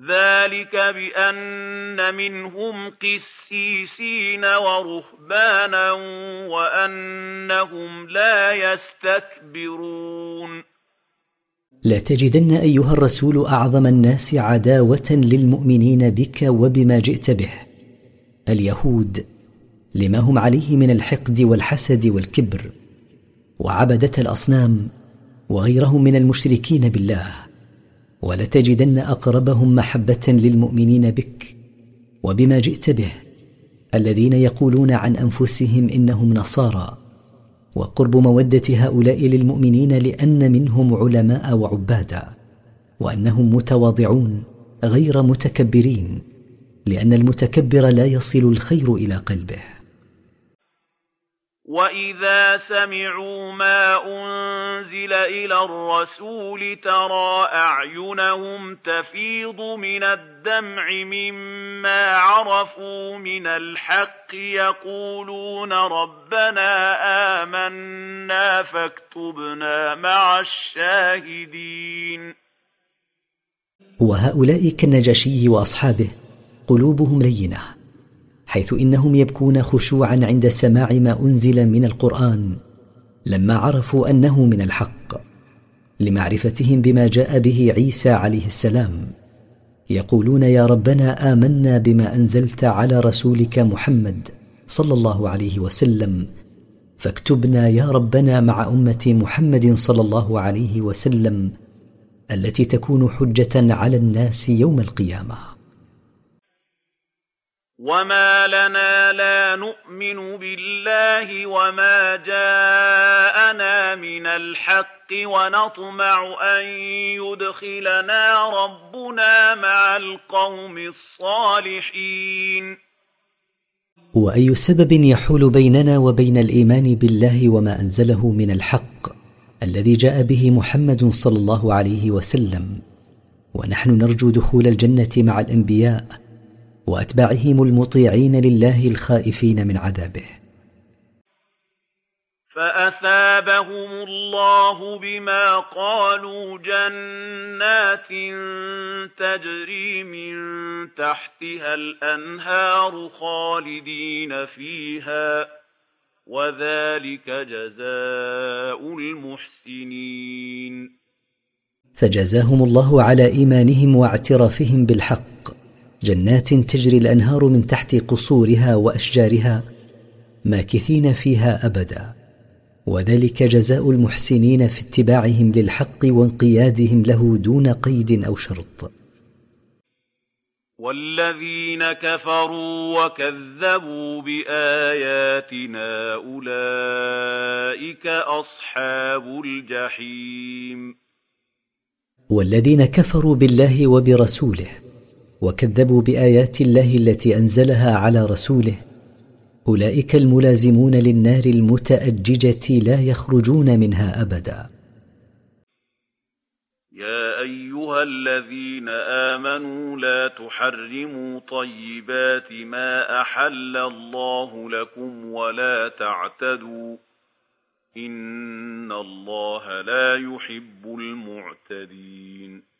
ذلك بأن منهم قسيسين ورهبانا وأنهم لا يستكبرون لا تجدن أيها الرسول أعظم الناس عداوة للمؤمنين بك وبما جئت به. اليهود لما هم عليه من الحقد والحسد والكبر وعبدة الأصنام وغيرهم من المشركين بالله ولتجدن أقربهم محبة للمؤمنين بك وبما جئت به الذين يقولون عن أنفسهم إنهم نصارى وقرب مودة هؤلاء للمؤمنين لأن منهم علماء وعبادا وأنهم متواضعون غير متكبرين لأن المتكبر لا يصل الخير إلى قلبه. وإذا سمعوا ما أنزل إلى الرسول ترى أعينهم تفيض من الدمع مما عرفوا من الحق يقولون ربنا آمنا فاكتبنا مع الشاهدين وهؤلاء كالنجاشي وأصحابه قلوبهم لينه حيث إنهم يبكون خشوعا عند سماع ما أنزل من القرآن لما عرفوا أنه من الحق لمعرفتهم بما جاء به عيسى عليه السلام. يقولون يا ربنا آمنا بما أنزلت على رسولك محمد صلى الله عليه وسلم فاكتبنا يا ربنا مع أمة محمد صلى الله عليه وسلم التي تكون حجة على الناس يوم القيامة. وما لنا لا نؤمن بالله وما جاءنا من الحق ونطمع أن يدخلنا ربنا مع القوم الصالحين وأي سبب يحول بيننا وبين الإيمان بالله وما أنزله من الحق الذي جاء به محمد صلى الله عليه وسلم ونحن نرجو دخول الجنة مع الأنبياء وأتباعهم المطيعين لله الخائفين من عذابه. فأثابهم الله بما قالوا جنات تجري من تحتها الأنهار خالدين فيها وذلك جزاء المحسنين. فجزاهم الله على إيمانهم واعترافهم بالحق جنات تجري الأنهار من تحت قصورها وأشجارها ماكثين فيها أبدا. وذلك جزاء المحسنين في اتباعهم للحق وانقيادهم له دون قيد أو شرط. والذين كفروا وكذبوا بآياتنا أولئك أصحاب الجحيم. والذين كفروا بالله وبرسوله وكذبوا بآيات الله التي أنزلها على رسوله. أولئك الملازمون للنار المتأججة لا يخرجون منها أبدا. يا أيها الذين آمنوا لا تحرموا طيبات ما أحل الله لكم ولا تعتدوا. إن الله لا يحب المعتدين.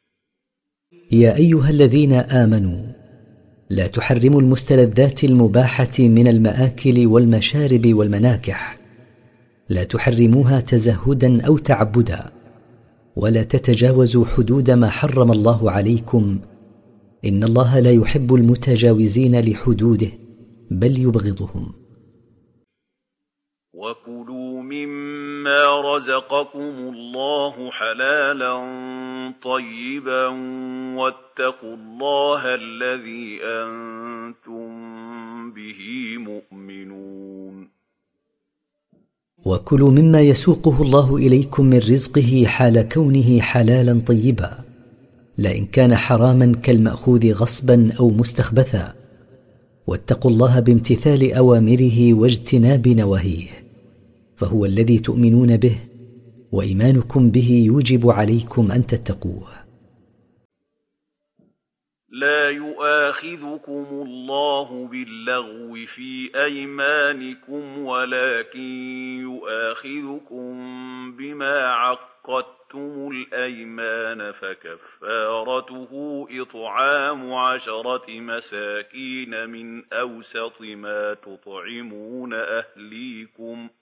يا أيها الذين آمنوا لا تحرموا المستلذات المباحة من المآكل والمشارب والمناكح. لا تحرموها تزهدا أو تعبدا. ولا تتجاوزوا حدود ما حرم الله عليكم. إن الله لا يحب المتجاوزين لحدوده بل يبغضهم. وكلوا مما رزقكم الله حلالا طيبا واتقوا الله الذي أنتم به مؤمنون وكلوا مما يسوقه الله اليكم من رزقه حال كونه حلالا طيبا لئن كان حراما كالماخوذ غصبا أو مستخبثا واتقوا الله بامتثال اوامره واجتناب نواهيه فهو الذي تؤمنون به وإيمانكم به يوجب عليكم أن تتقوه. لا يؤاخذكم الله باللغو في أيمانكم ولكن يؤاخذكم بما عقدتم الأيمان فكفارته إطعام عشرة مساكين من أوسط ما تطعمون اهليكم ۖ.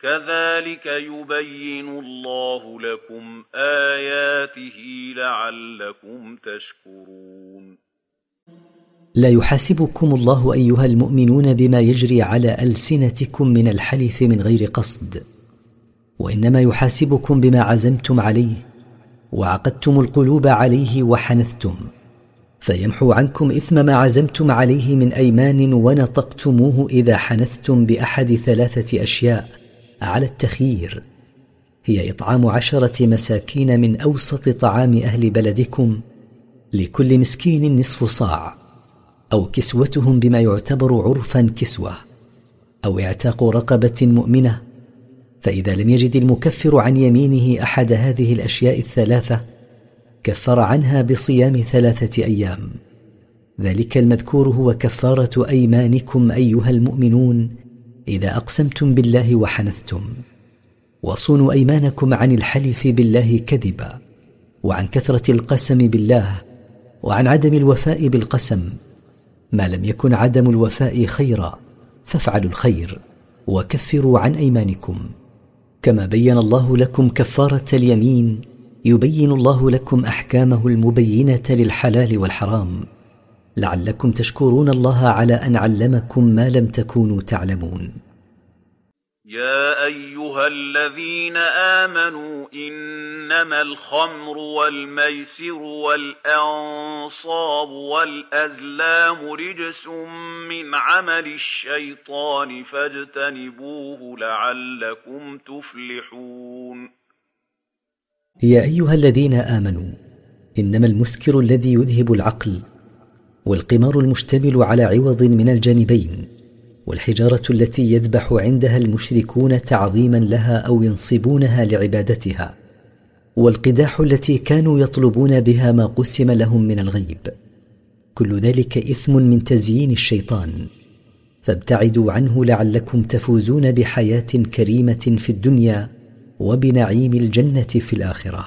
كذلك يبين الله لكم آياته لعلكم تشكرون لا يحاسبكم الله أيها المؤمنون بما يجري على ألسنتكم من الحلف من غير قصد وإنما يحاسبكم بما عزمتم عليه وعقدتم القلوب عليه وحنثتم فيمحو عنكم إثم ما عزمتم عليه من أيمان ونطقتموه إذا حنثتم بأحد ثلاثة أشياء على التخيير. هي إطعام عشرة مساكين من أوسط طعام أهل بلدكم. لكل مسكين نصف صاع. أو كسوتهم بما يعتبر عرفا كسوة. أو اعتاق رقبة مؤمنة. فإذا لم يجد المكفر عن يمينه أحد هذه الأشياء الثلاثة كفر عنها بصيام ثلاثة أيام. ذلك المذكور هو كفارة أيمانكم أيها المؤمنون إذا أقسمتم بالله وحنثتم وصونوا أيمانكم عن الحلف بالله كذبا وعن كثرة القسم بالله وعن عدم الوفاء بالقسم ما لم يكن عدم الوفاء خيرا فافعلوا الخير وكفروا عن أيمانكم. كما بين الله لكم كفارة اليمين يبين الله لكم أحكامه المبينة للحلال والحرام. لعلكم تشكرون الله على أن علمكم ما لم تكونوا تعلمون. يا أيها الذين آمنوا إنما الخمر والميسر والأنصاب والأزلام رجس من عمل الشيطان فاجتنبوه لعلكم تفلحون. يا أيها الذين آمنوا إنما المسكر الذي يذهب العقل والقمار المشتمل على عوض من الجانبين والحجارة التي يذبح عندها المشركون تعظيما لها أو ينصبونها لعبادتها والقداح التي كانوا يطلبون بها ما قسم لهم من الغيب. كل ذلك إثم من تزيين الشيطان. فابتعدوا عنه لعلكم تفوزون بحياة كريمة في الدنيا وبنعيم الجنة في الآخرة.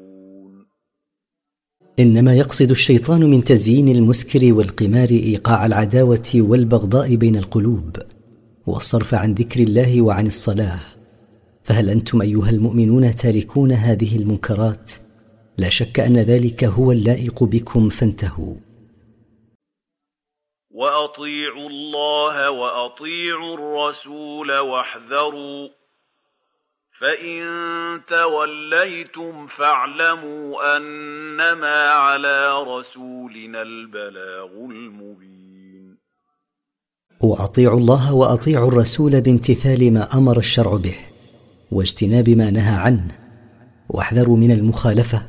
إنما يقصد الشيطان من تزيين المسكر والقمار إيقاع العداوة والبغضاء بين القلوب والصرف عن ذكر الله وعن الصلاة. فهل أنتم أيها المؤمنون تاركون هذه المنكرات؟ لا شك أن ذلك هو اللائق بكم فانتهوا. وأطيعوا الله وأطيعوا الرسول واحذروا فان توليتم فاعلموا انما على رسولنا البلاغ المبين وأطيعوا الله وأطيعوا الرسول بامتثال ما أمر الشرع به واجتناب ما نهى عنه. واحذروا من المخالفة.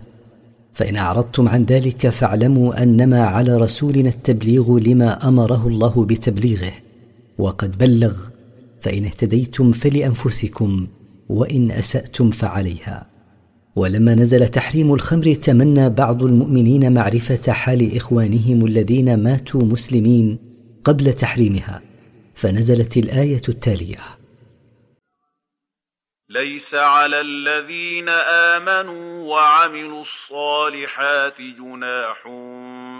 فإن أعرضتم عن ذلك فاعلموا أنما على رسولنا التبليغ لما أمره الله بتبليغه. وقد بلغ. فإن اهتديتم فلأنفسكم وإن أسأتم فعليها. ولما نزل تحريم الخمر تمنى بعض المؤمنين معرفة حال إخوانهم الذين ماتوا مسلمين قبل تحريمها فنزلت الآية التالية. ليس على الذين آمنوا وعملوا الصالحات جناح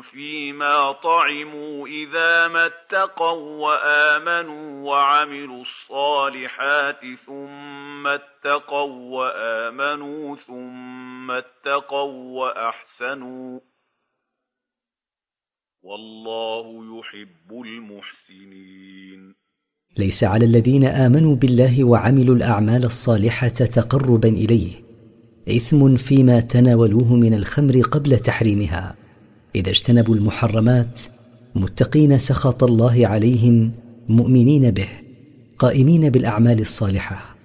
فيما طعموا إذا ما اتقوا وآمنوا وعملوا الصالحات ثم اتقوا وآمنوا ثم اتقوا وأحسنوا والله يحب المحسنين. ليس على الذين آمنوا بالله وعملوا الأعمال الصالحة تقربا إليه إثم فيما تناولوه من الخمر قبل تحريمها. إذا اجتنبوا المحرمات متقين سخط الله عليهم مؤمنين به قائمين بالأعمال الصالحة.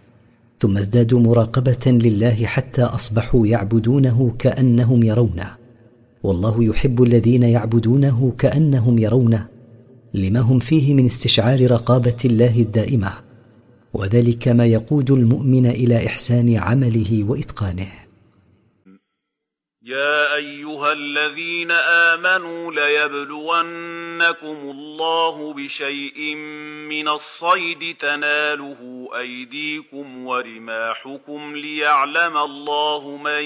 ثم ازدادوا مراقبة لله حتى أصبحوا يعبدونه كأنهم يرونه. والله يحب الذين يعبدونه كأنهم يرونه لما هم فيه من استشعار رقابة الله الدائمة. وذلك ما يقود المؤمن إلى إحسان عمله وإتقانه. يا ايها الذين امنوا ليبلونكم الله بشيء من الصيد تناله ايديكم ورماحكم ليعلم الله من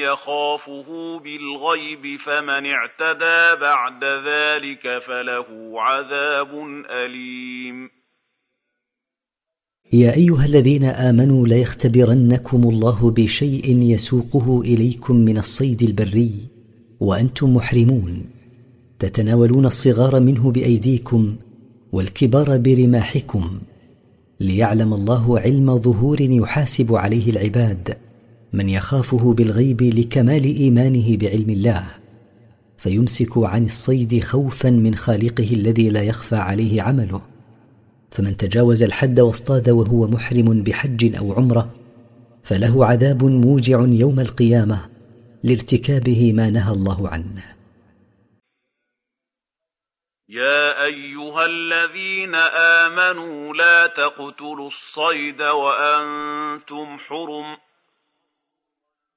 يخافه بالغيب فمن اعتدى بعد ذلك فله عذاب اليم يا أيها الذين آمنوا ليختبرنكم الله بشيء يسوقه إليكم من الصيد البري وأنتم محرمون. تتناولون الصغار منه بأيديكم والكبار برماحكم ليعلم الله علم ظهور يحاسب عليه العباد من يخافه بالغيب لكمال إيمانه بعلم الله. فيمسك عن الصيد خوفا من خالقه الذي لا يخفى عليه عمله. فمن تجاوز الحد واصطاد وهو محرم بحج أو عمرة فله عذاب موجع يوم القيامة لارتكابه ما نهى الله عنه. يا أيها الذين آمنوا لا تقتلوا الصيد وأنتم حرم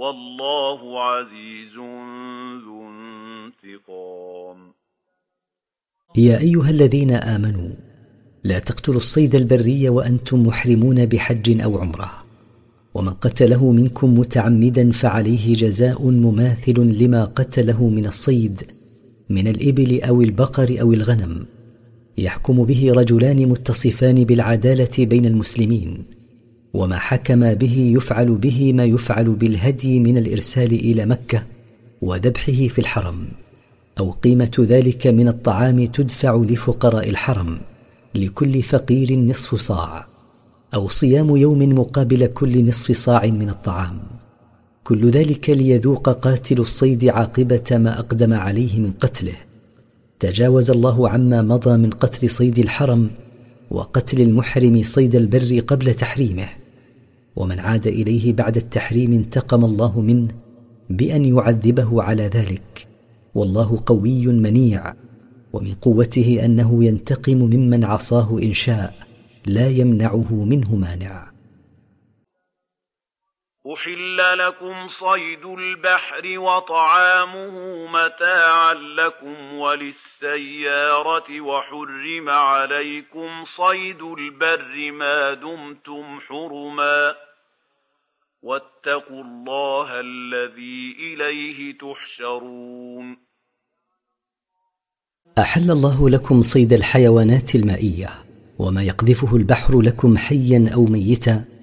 والله عزيز ذو انتقام. يا أيها الذين آمنوا لا تقتلوا الصيد البري وأنتم محرمون بحج أو عمرة. ومن قتله منكم متعمدا فعليه جزاء مماثل لما قتله من الصيد من الإبل أو البقر أو الغنم. يحكم به رجلان متصفان بالعدالة بين المسلمين. وما حكم به يفعل به ما يفعل بالهدي من الإرسال إلى مكة وذبحه في الحرم أو قيمة ذلك من الطعام تدفع لفقراء الحرم لكل فقير نصف صاع أو صيام يوم مقابل كل نصف صاع من الطعام. كل ذلك ليذوق قاتل الصيد عاقبة ما أقدم عليه من قتله. تجاوز الله عما مضى من قتل صيد الحرم وقتل المحرم صيد البر قبل تحريمه. ومن عاد إليه بعد التحريم انتقم الله منه بأن يعذبه على ذلك. والله قوي منيع. ومن قوته أنه ينتقم ممن عصاه إن شاء لا يمنعه منه مانع. احل لكم صيد البحر وطعامه متاعا لكم وللسياره وحرم عليكم صيد البر ما دمتم حرما واتقوا الله الذي اليه تحشرون أحل الله لكم صيد الحيوانات المائية وما يقذفه البحر لكم حيا أو ميتا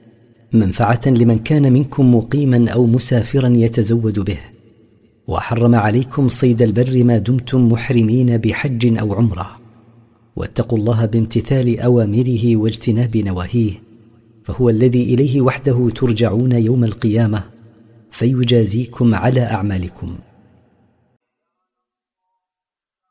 منفعة لمن كان منكم مقيما أو مسافرا يتزود به. وحرم عليكم صيد البر ما دمتم محرمين بحج أو عمرة. واتقوا الله بامتثال أوامره واجتناب نواهيه. فهو الذي إليه وحده ترجعون يوم القيامة. فيجازيكم على أعمالكم.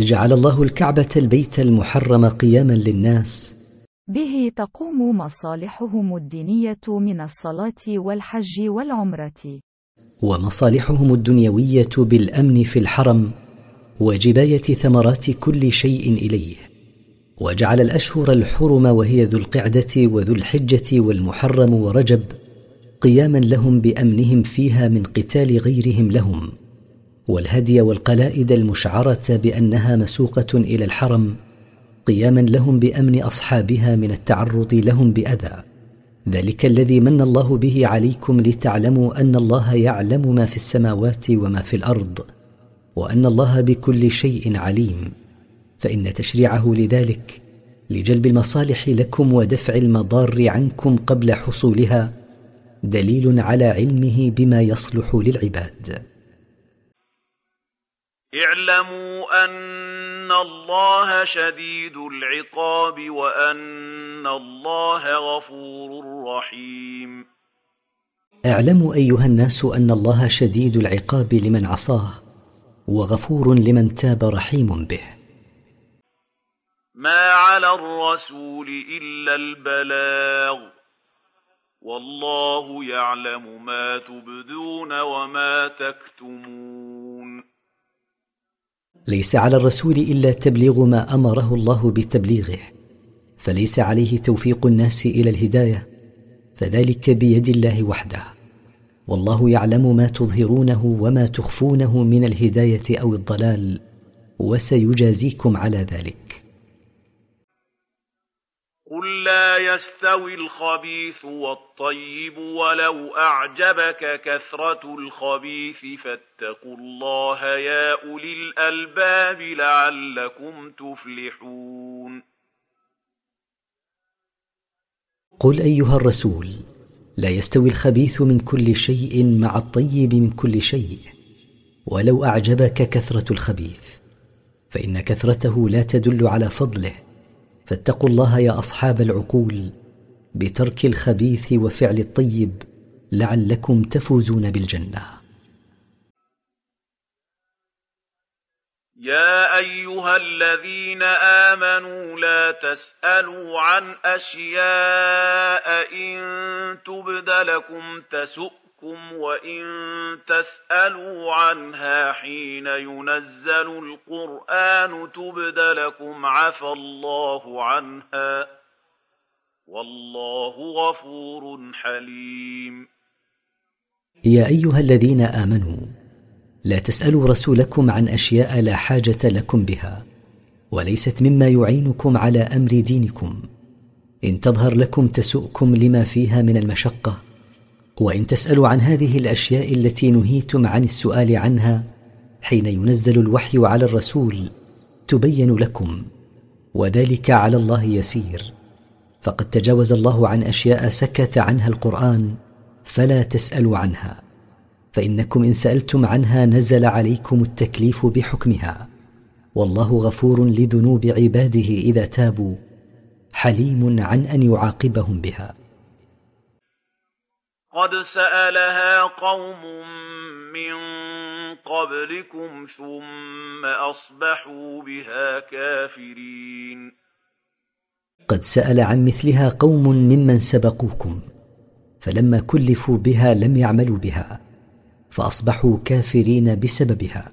جعل الله الكعبة البيت المحرم قياما للناس. به تقوم مصالحهم الدينية من الصلاة والحج والعمرة. ومصالحهم الدنيوية بالأمن في الحرم وجباية ثمرات كل شيء إليه. وجعل الأشهر الحرم وهي ذو القعدة وذو الحجة والمحرم ورجب قياما لهم بأمنهم فيها من قتال غيرهم لهم. والهدي والقلائد المشعرة بأنها مسوقة إلى الحرم قياما لهم بأمن أصحابها من التعرض لهم بأذى. ذلك الذي من الله به عليكم لتعلموا أن الله يعلم ما في السماوات وما في الأرض وأن الله بكل شيء عليم. فإن تشريعه لذلك لجلب المصالح لكم ودفع المضار عنكم قبل حصولها دليل على علمه بما يصلح للعباد. اعلموا أن الله شديد العقاب وأن الله غفور رحيم. اعلموا أيها الناس أن الله شديد العقاب لمن عصاه وغفور لمن تاب رحيم به. ما على الرسول إلا البلاغ. والله يعلم ما تبدون وما تكتمون. ليس على الرسول إلا تبليغ ما أمره الله بتبليغه فليس عليه توفيق الناس إلى الهداية فذلك بيد الله وحده. والله يعلم ما تظهرونه وما تخفونه من الهداية أو الضلال وسيجازيكم على ذلك قل يستوي الخبيث والطيب ولو أعجبك كثرة الخبيث فاتقوا الله يا أولي الألباب لعلكم تفلحون. قل أيها الرسول لا يستوي الخبيث من كل شيء مع الطيب من كل شيء. ولو أعجبك كثرة الخبيث فإن كثرته لا تدل على فضله. فاتقوا الله يا أصحاب العقول بترك الخبيث وفعل الطيب لعلكم تفوزون بالجنة. يا أيها الذين آمنوا لا تسألوا عن أشياء إن تبد لكم تسؤ ربكم وإن تسألوا عنها حين ينزل القرآن تبد لكم عفى الله عنها والله غفور حليم. يا أيها الذين آمنوا لا تسألوا رسولكم عن أشياء لا حاجة لكم بها وليست مما يعينكم على أمر دينكم. إن تظهر لكم تسؤكم لما فيها من المشقة وإن تسألوا عن هذه الأشياء التي نهيتم عن السؤال عنها حين ينزل الوحي على الرسول تبين لكم وذلك على الله يسير. فقد تجاوز الله عن أشياء سكت عنها القرآن فلا تسألوا عنها. فإنكم إن سألتم عنها نزل عليكم التكليف بحكمها. والله غفور لذنوب عباده إذا تابوا حليم عن أن يعاقبهم بها. قد سألها قوم من قبلكم ثم أصبحوا بها كافرين قد سأل عن مثلها قوم ممن سبقوكم فلما كلفوا بها لم يعملوا بها فأصبحوا كافرين بسببها.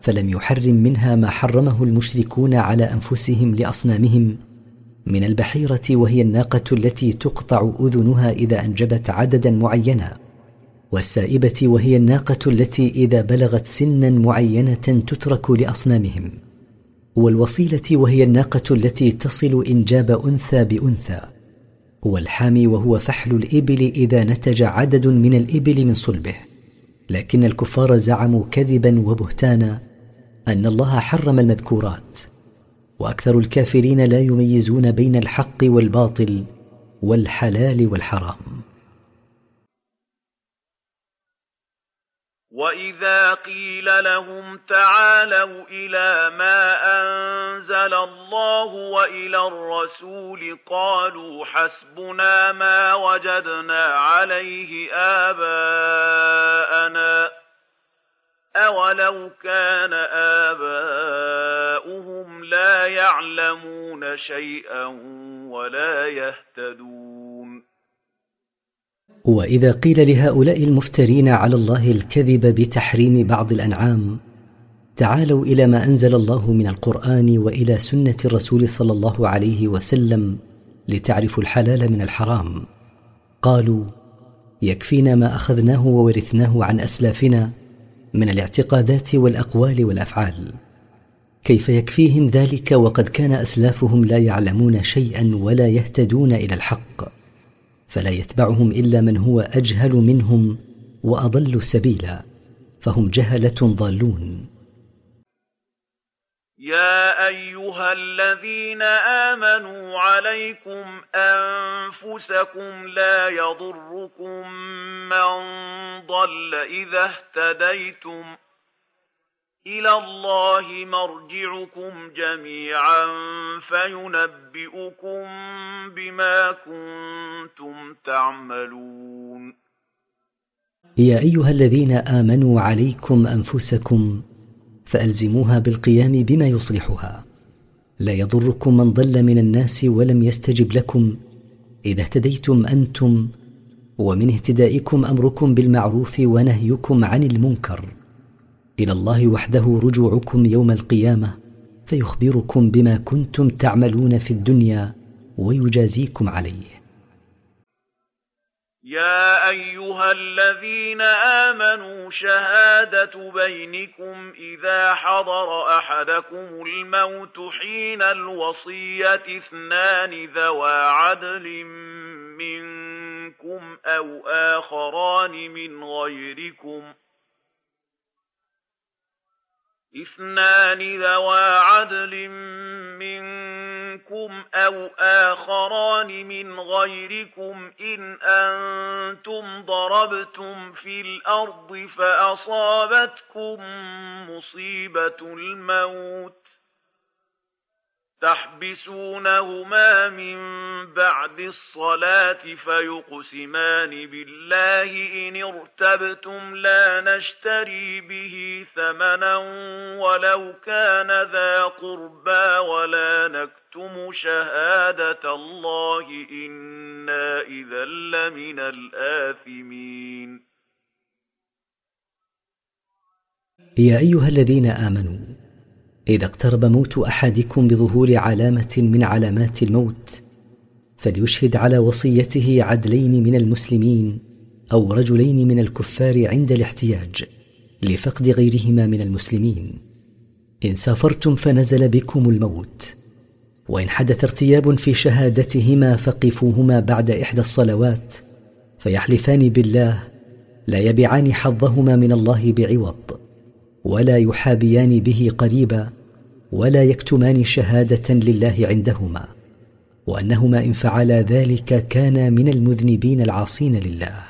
فلم يحرم منها ما حرمه المشركون على أنفسهم لأصنامهم. من البحيرة وهي الناقة التي تقطع أذنها إذا أنجبت عددا معينا. والسائبة وهي الناقة التي إذا بلغت سنا معينة تترك لأصنامهم. والوصيلة وهي الناقة التي تصل إنجاب أنثى بأنثى. والحامي وهو فحل الإبل إذا نتج عدد من الإبل من صلبه. لكن الكفار زعموا كذبا وبهتانا. أن الله حرم المذكورات وأكثر الكافرين لا يميزون بين الحق والباطل والحلال والحرام. وإذا قيل لهم تعالوا إلى ما أنزل الله وإلى الرسول قالوا حسبنا ما وجدنا عليه آباءنا. أولو كان آباؤهم لا يعلمون شيئا ولا يهتدون واذا قيل لهؤلاء المفترين على الله الكذب بتحريم بعض الانعام تعالوا إلى ما أنزل الله من القرآن وإلى سنة الرسول صلى الله عليه وسلم لتعرفوا الحلال من الحرام. قالوا يكفينا ما أخذناه وورثناه عن أسلافنا من الاعتقادات والأقوال والأفعال. كيف يكفيهم ذلك وقد كان أسلافهم لا يعلمون شيئا ولا يهتدون إلى الحق. فلا يتبعهم إلا من هو أجهل منهم وأضل سبيلا. فهم جهلة ضالون. يا ايها الذين امنوا عليكم انفسكم لا يضركم من ضل اذا اهتديتم إلى الله مرجعكم جميعا فينبئكم بما كنتم تعملون يا ايها الذين امنوا عليكم انفسكم فألزموها بالقيام بما يصلحها. لا يضركم من ضل من الناس ولم يستجب لكم. إذا اهتديتم أنتم ومن اهتدائكم أمركم بالمعروف ونهيكم عن المنكر. إلى الله وحده رجوعكم يوم القيامة فيخبركم بما كنتم تعملون في الدنيا ويجازيكم عليه. يا ايها الذين امنوا شهاده بينكم اذا حضر احدكم الموت حين الوصيه اثنان ذوى عدل منكم أو اخران من غيركم اثنان ذوى عدل منكم أو آخران من غيركم إن أنتم ضربتم في الأرض فأصابتكم مصيبة الموت تحبسونهما من بعد الصلاة فيقسمان بالله إن ارتبتم لا نشتري به ثمنا ولو كان ذا قربى ولا نكتم شهادة الله إنا إذا لمن الآثمين. يا أيها الذين آمنوا إذا اقترب موت أحدكم بظهور علامة من علامات الموت فليشهد على وصيته عدلين من المسلمين أو رجلين من الكفار عند الاحتياج لفقد غيرهما من المسلمين. إن سافرتم فنزل بكم الموت وإن حدث ارتياب في شهادتهما فقفوهما بعد إحدى الصلوات فيحلفان بالله لا يبيعان حظهما من الله بعوض ولا يحابيان به قريبا. ولا يكتمان شهادة لله عندهما وأنهما إن فعلا ذلك كانا من المذنبين العاصين لله.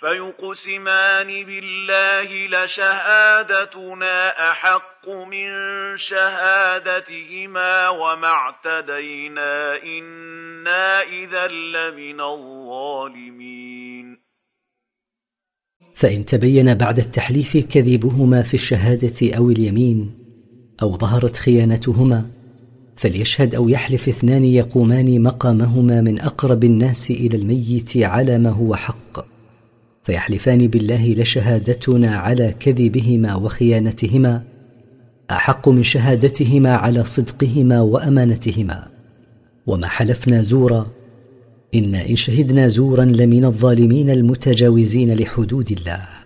فيقسمان بالله لشهادتنا أحق من شهادتهما وما اعتدينا إنا إذا لمن الظالمين. فإن تبين بعد التحليف كذبهما في الشهادة أو اليمين أو ظهرت خيانتهما فليشهد أو يحلف اثنان يقومان مقامهما من أقرب الناس إلى الميت على ما هو حق. فيحلفان بالله لشهادتنا على كذبهما وخيانتهما أحق من شهادتهما على صدقهما وأمانتهما. وما حلفنا زورا إنا إن شهدنا زورا لمن الظالمين المتجاوزين لحدود الله.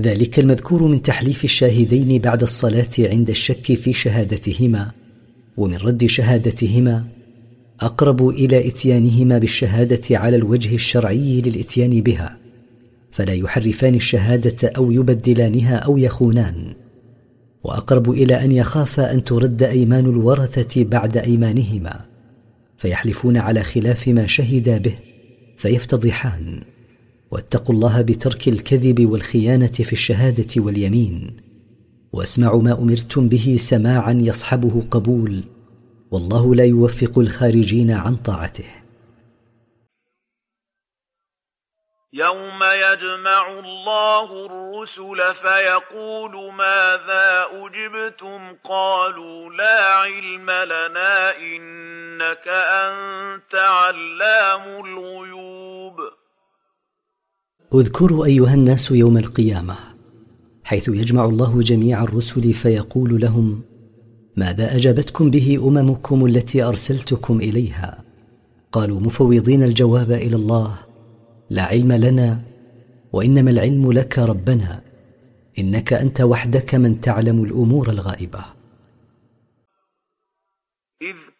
ذلك المذكور من تحليف الشاهدين بعد الصلاة عند الشك في شهادتهما ومن رد شهادتهما أقرب إلى إتيانهما بالشهادة على الوجه الشرعي للإتيان بها فلا يحرفان الشهادة أو يبدلانها أو يخونان وأقرب إلى أن يخافا أن ترد أيمان الورثة بعد أيمانهما فيحلفون على خلاف ما شهدا به فيفتضحان. واتقوا الله بترك الكذب والخيانة في الشهادة واليمين. واسمعوا ما أمرتم به سماعا يصحبه قبول والله لا يوفق الخارجين عن طاعته. يوم يجمع الله الرسل فيقول ماذا أجبتم؟ قالوا لا علم لنا إنك أنت علام الغيوب. اذكروا أيها الناس يوم القيامة حيث يجمع الله جميع الرسل فيقول لهم ماذا أجابتكم به أممكم التي أرسلتكم إليها؟ قالوا مفوضين الجواب إلى الله لا علم لنا وإنما العلم لك ربنا إنك أنت وحدك من تعلم الأمور الغائبة.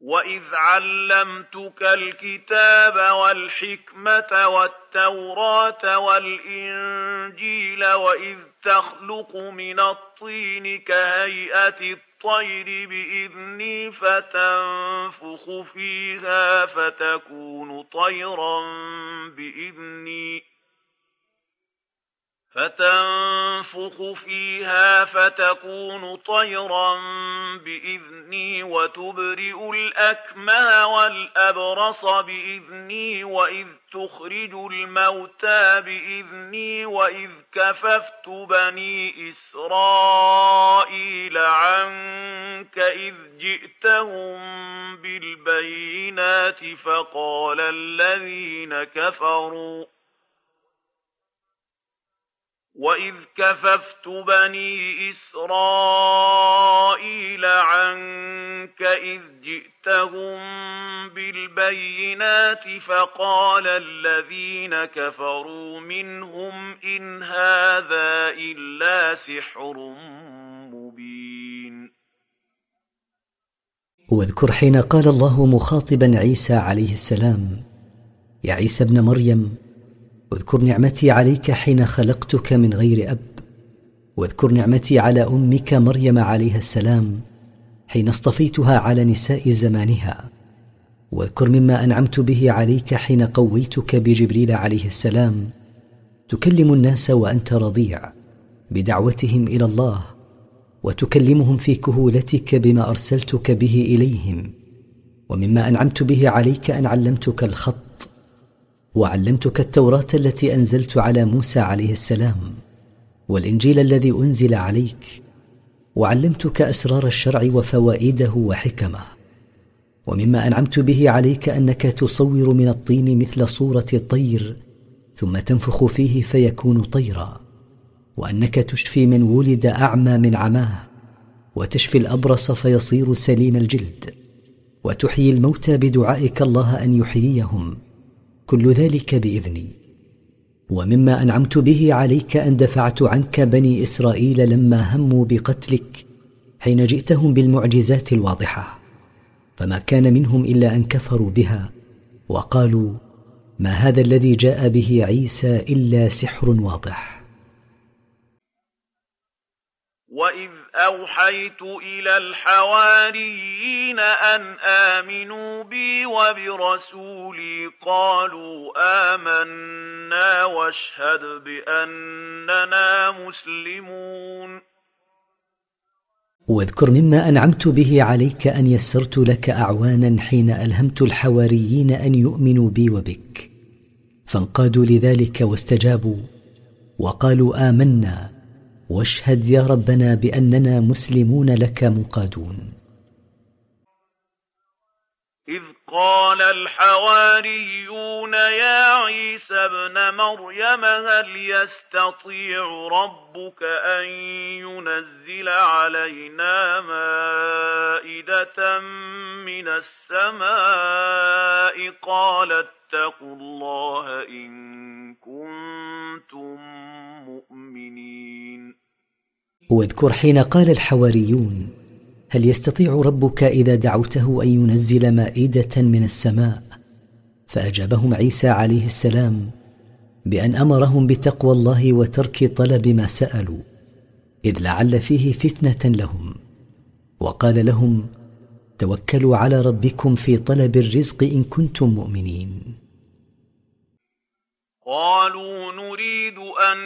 وإذ علمتك الكتاب والحكمة والتوراة والإنجيل وإذ تخلق من الطين كهيئة الطير بإذني فتنفخ فيها فتكون طيرا بإذني فتنفخ فيها فتكون طيرا بإذني وتبرئ الاكمى والأبرص بإذني وإذ تخرج الموتى بإذني وإذ كففت بني إسرائيل عنك إذ جئتهم بالبينات فقال الذين كفروا وإذ كففت بني إسرائيل عنك إذ جئتهم بالبينات فقال الذين كفروا منهم إن هذا إلا سحر مبين. واذكر حين قال الله مخاطبا عيسى عليه السلام يا عيسى ابن مريم اذكر نعمتي عليك حين خلقتك من غير أب واذكر نعمتي على أمك مريم عليها السلام حين اصطفيتها على نساء زمانها واذكر مما أنعمت به عليك حين قويتك بجبريل عليه السلام. تكلم الناس وأنت رضيع بدعوتهم إلى الله وتكلمهم في كهولتك بما أرسلتك به إليهم ومما أنعمت به عليك أن علمتك الخط وعلمتك التوراة التي أنزلت على موسى عليه السلام والإنجيل الذي أنزل عليك وعلمتك أسرار الشرع وفوائده وحكمه ومما أنعمت به عليك أنك تصور من الطين مثل صورة الطير ثم تنفخ فيه فيكون طيرا وأنك تشفي من ولد أعمى من عماه وتشفي الأبرص فيصير سليم الجلد وتحيي الموتى بدعائك الله أن يحييهم. كل ذلك بإذني. ومما أنعمت به عليك أن دفعت عنك بني إسرائيل لما هموا بقتلك حين جئتهم بالمعجزات الواضحة. فما كان منهم إلا أن كفروا بها وقالوا ما هذا الذي جاء به عيسى إلا سحر واضح؟ وإذ أوحيت إلى الحواريين أن آمنوا بي وبرسولي قالوا آمنا واشهد بأننا مسلمون. واذكر مما أنعمت به عليك أن يسرت لك أعوانا حين ألهمت الحواريين أن يؤمنوا بي وبك فانقادوا لذلك واستجابوا وقالوا آمنا واشهد يا ربنا بأننا مسلمون لك منقادون. إذ قال الحواريون يا عيسى ابن مريم هل يستطيع ربك أن ينزل علينا مائدة من السماء؟ قال اتقوا الله إن واذكر حين قال الحواريون هل يستطيع ربك إذا دعوته أن ينزل مائدة من السماء؟ فأجابهم عيسى عليه السلام بأن أمرهم بتقوى الله وترك طلب ما سألوا إذ لعل فيه فتنة لهم. وقال لهم توكلوا على ربكم في طلب الرزق إن كنتم مؤمنين. قالوا نريد أن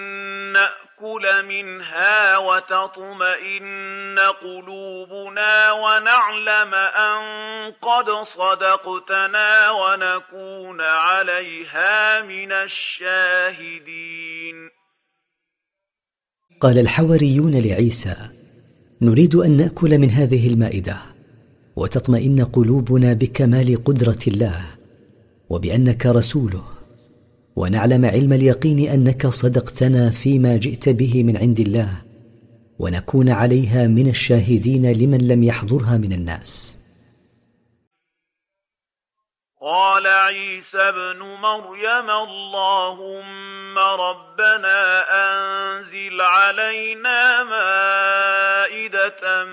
نأكل منها وتطمئن قلوبنا ونعلم أن قد صدقتنا ونكون عليها من الشاهدين. قال الحواريون لعيسى نريد أن نأكل من هذه المائدة وتطمئن قلوبنا بكمال قدرة الله وبأنك رسوله. ونعلم علم اليقين أنك صدقتنا فيما جئت به من عند الله ونكون عليها من الشاهدين لمن لم يحضرها من الناس. قال عيسى ابن مريم اللهم ربنا أنزل علينا مائدة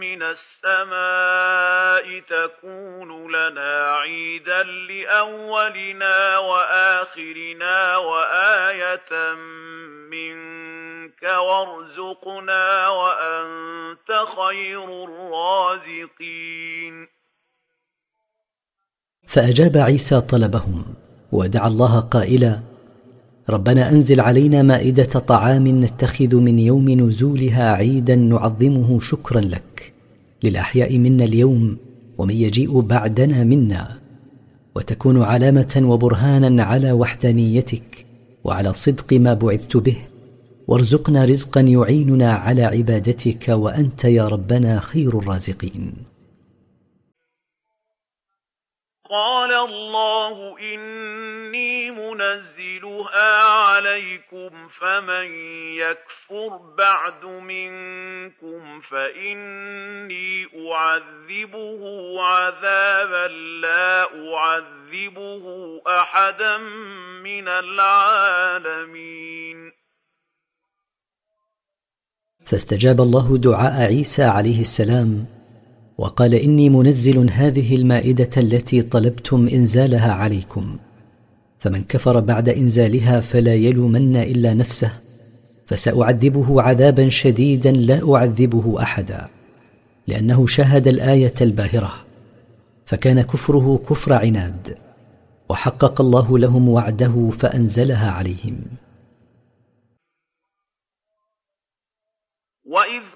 من السماء تكون لنا عيدا لأولنا وآخرنا وآية منك وارزقنا وأنت خير الرازقين. فأجاب عيسى طلبهم ودعا الله قائلا ربنا أنزل علينا مائدة طعام نتخذ من يوم نزولها عيدا نعظمه شكرا لك. للأحياء منا اليوم ومن يجيء بعدنا منا. وتكون علامة وبرهانا على وحدانيتك وعلى صدق ما بعثت به. وارزقنا رزقا يعيننا على عبادتك وأنت يا ربنا خير الرازقين. قال الله إني منزلها عليكم فمن يكفر بعد منكم فإني أعذبه عذابا لا أعذبه أحدا من العالمين. فاستجاب الله دعاء عيسى عليه السلام وقال إني منزل هذه المائدة التي طلبتم إنزالها عليكم. فمن كفر بعد إنزالها فلا يلومن إلا نفسه فسأعذبه عذابا شديدا لا أعذبه احدا لأنه شاهد الآية الباهرة. فكان كفره كفر عناد وحقق الله لهم وعده فأنزلها عليهم واذ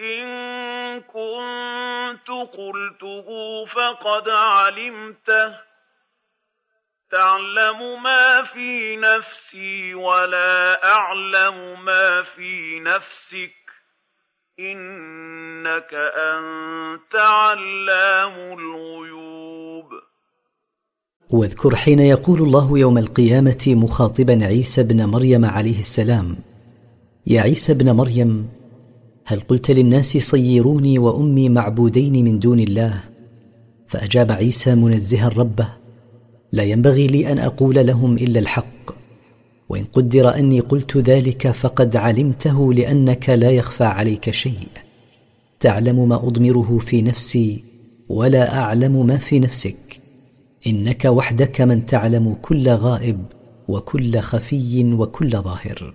إن كنت قلته فقد علمته. تعلم ما في نفسي ولا أعلم ما في نفسك. إنك أنت علام الغيوب. واذكر حين يقول الله يوم القيامة مخاطبا عيسى بن مريم عليه السلام يا عيسى بن مريم هل قلت للناس صيروني وأمي معبودين من دون الله؟ فأجاب عيسى منزها ربه لا ينبغي لي أن أقول لهم إلا الحق. وإن قدر أني قلت ذلك فقد علمته لأنك لا يخفى عليك شيء. تعلم ما أضمره في نفسي ولا أعلم ما في نفسك. إنك وحدك من تعلم كل غائب وكل خفي وكل ظاهر.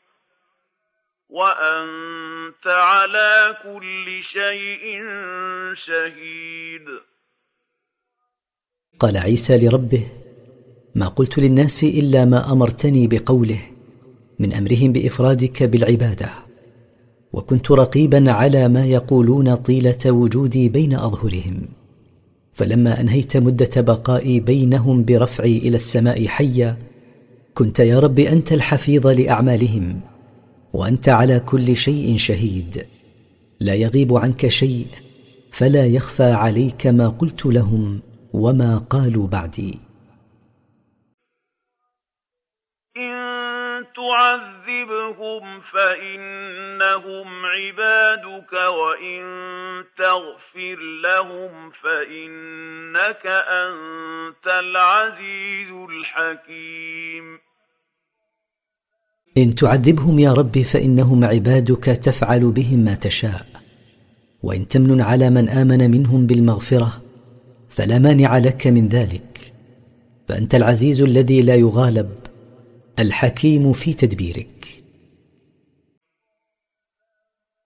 وأنت على كل شيء شهيد. قال عيسى لربه ما قلت للناس إلا ما أمرتني بقوله من أمرهم بإفرادك بالعبادة. وكنت رقيبا على ما يقولون طيلة وجودي بين أظهرهم. فلما أنهيت مدة بقائي بينهم برفعي إلى السماء حيا كنت يا رب أنت الحفيظ لأعمالهم. وأنت على كل شيء شهيد. لا يغيب عنك شيء فلا يخفى عليك ما قلت لهم وما قالوا بعدي. تعذبهم فإنهم عبادك وإن تغفر لهم فإنك أنت العزيز الحكيم. إن تعذبهم يا رب فإنهم عبادك تفعل بهم ما تشاء. وإن تمن على من آمن منهم بالمغفرة فلا مانع لك من ذلك. فأنت العزيز الذي لا يغالب الحكيم في تدبيرك.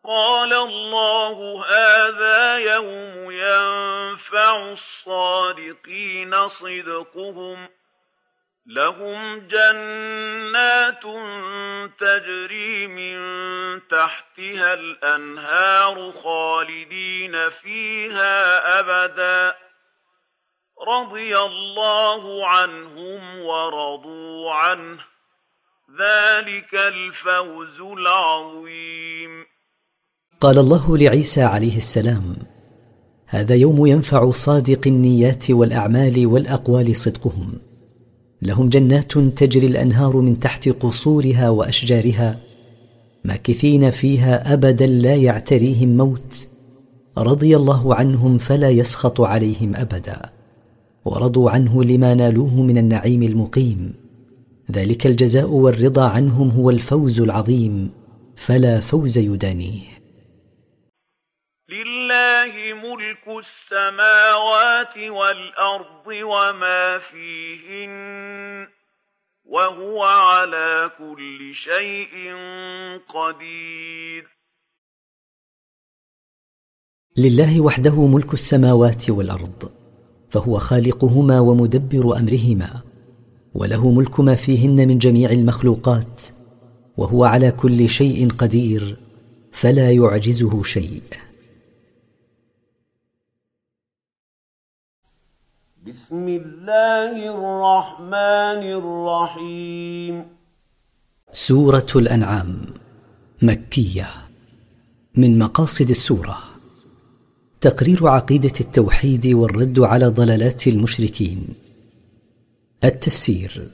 قال الله هذا يوم ينفع الصادقين صدقهم لهم جنات تجري من تحتها الأنهار خالدين فيها أبدا. رضي الله عنهم ورضوا عنه. ذلك الفوز العظيم. قال الله لعيسى عليه السلام هذا يوم ينفع صادق النيات والأعمال والأقوال صدقهم. لهم جنات تجري الأنهار من تحت قصورها وأشجارها ماكثين فيها ابدا لا يعتريهم موت رضي الله عنهم فلا يسخط عليهم ابدا ورضوا عنه لما نالوه من النعيم المقيم ذلك الجزاء والرضا عنهم هو الفوز العظيم فلا فوز يدانيه. السماوات والأرض وما فيهن وهو على كل شيء قدير. لله وحده ملك السماوات والأرض فهو خالقهما ومدبر أمرهما وله ملك ما فيهن من جميع المخلوقات وهو على كل شيء قدير فلا يعجزه شيء. بسم الله الرحمن الرحيم. سورة الأنعام مكية من مقاصد السورة. تقرير عقيدة التوحيد والرد على ضلالات المشركين. التفسير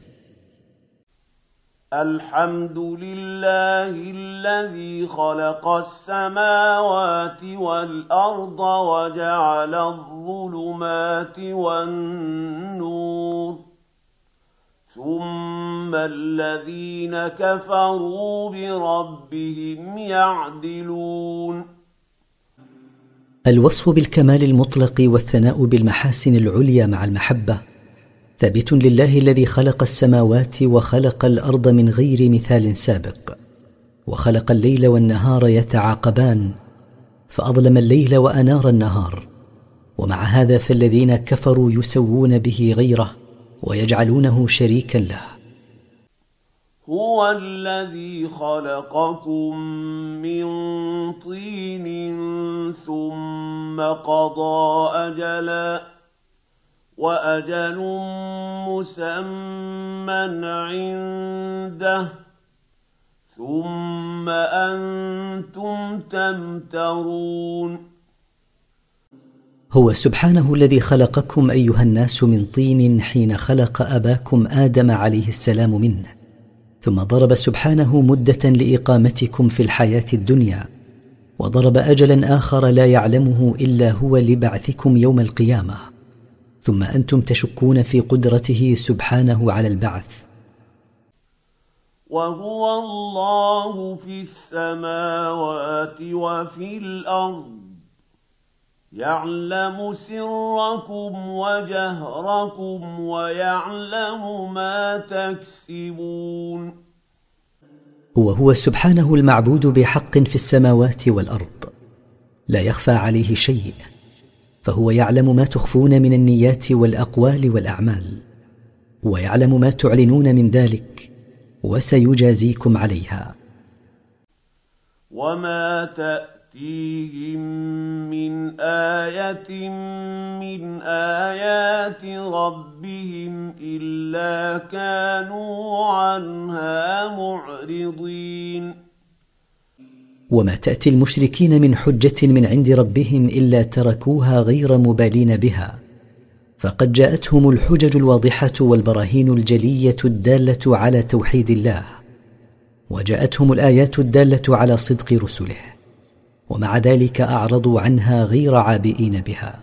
الحمد لله الذي خلق السماوات والأرض وجعل الظلمات والنور. ثم الذين كفروا بربهم يعدلون. الوصف بالكمال المطلق والثناء بالمحاسن العليا مع المحبة. ثابت لله الذي خلق السماوات وخلق الأرض من غير مثال سابق. وخلق الليل والنهار يتعاقبان فأظلم الليل وأنار النهار. ومع هذا فالذين كفروا يسوون به غيره ويجعلونه شريكا له. هو الذي خلقكم من طين ثم قضى أجلا وأجل مسمى عنده ثم أنتم تمترون. هو سبحانه الذي خلقكم أيها الناس من طين حين خلق أباكم آدم عليه السلام منه ثم ضرب سبحانه مدة لإقامتكم في الحياة الدنيا وضرب اجلا آخر لا يعلمه إلا هو لبعثكم يوم القيامة. ثم أنتم تشكون في قدرته سبحانه على البعث. وهو الله في السماوات وفي الأرض. يعلم سركم وجهركم ويعلم ما تكسبون. وهو سبحانه المعبود بحق في السماوات والأرض. لا يخفى عليه شيء. فهو يعلم ما تخفون من النيات والأقوال والأعمال ويعلم ما تعلنون من ذلك وسيجازيكم عليها. وما تأتي تأتيهم من آية من آيات ربهم إلا كانوا عنها معرضين وما تأتي المشركين من حجة من عند ربهم إلا تركوها غير مبالين بها. فقد جاءتهم الحجج الواضحة والبراهين الجلية الدالة على توحيد الله. وجاءتهم الآيات الدالة على صدق رسله. ومع ذلك أعرضوا عنها غير عابئين بها.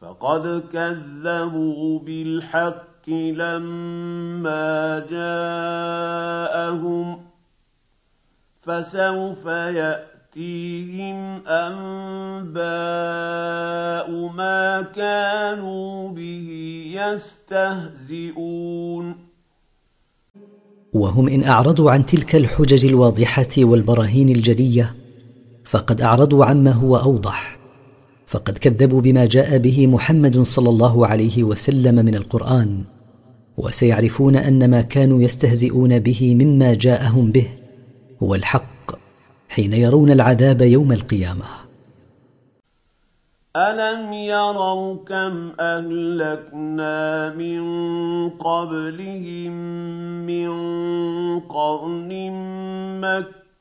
فقد كذبوا بالحق لما جاءهم فسوف يأتيهم أنباء ما كانوا به يستهزئون. وهم إن أعرضوا عن تلك الحجج الواضحة والبراهين الجلية فقد أعرضوا عما هو أوضح. فقد كذبوا بما جاء به محمد صلى الله عليه وسلم من القرآن وسيعرفون أن ما كانوا يستهزئون به مما جاءهم به. هو الحق حين يرون العذاب يوم القيامة. الم يروا كم اهلكنا من قبلهم من قرن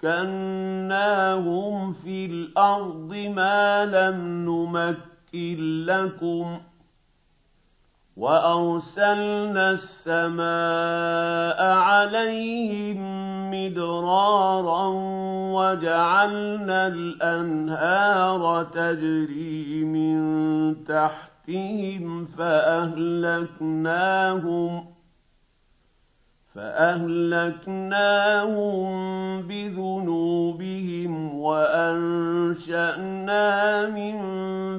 مكناهم في الأرض ما لم نمكن لكم وأرسلنا السماء عليهم مدرارا وجعلنا الأنهار تجري من تحتهم فأهلكناهم فأهلكناهم بذنوبهم وأنشأنا من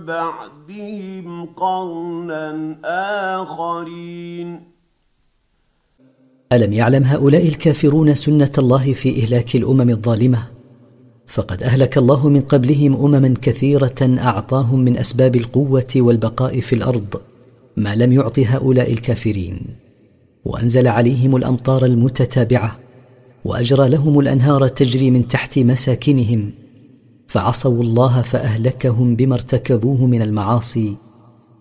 بعدهم قرنا آخرين. ألم يعلم هؤلاء الكافرون سنة الله في إهلاك الأمم الظالمة؟ فقد أهلك الله من قبلهم أمما كثيرة أعطاهم من أسباب القوة والبقاء في الأرض ما لم يعط هؤلاء الكافرين. وأنزل عليهم الأمطار المتتابعة وأجرى لهم الأنهار تجري من تحت مساكنهم فعصوا الله فأهلكهم بما ارتكبوه من المعاصي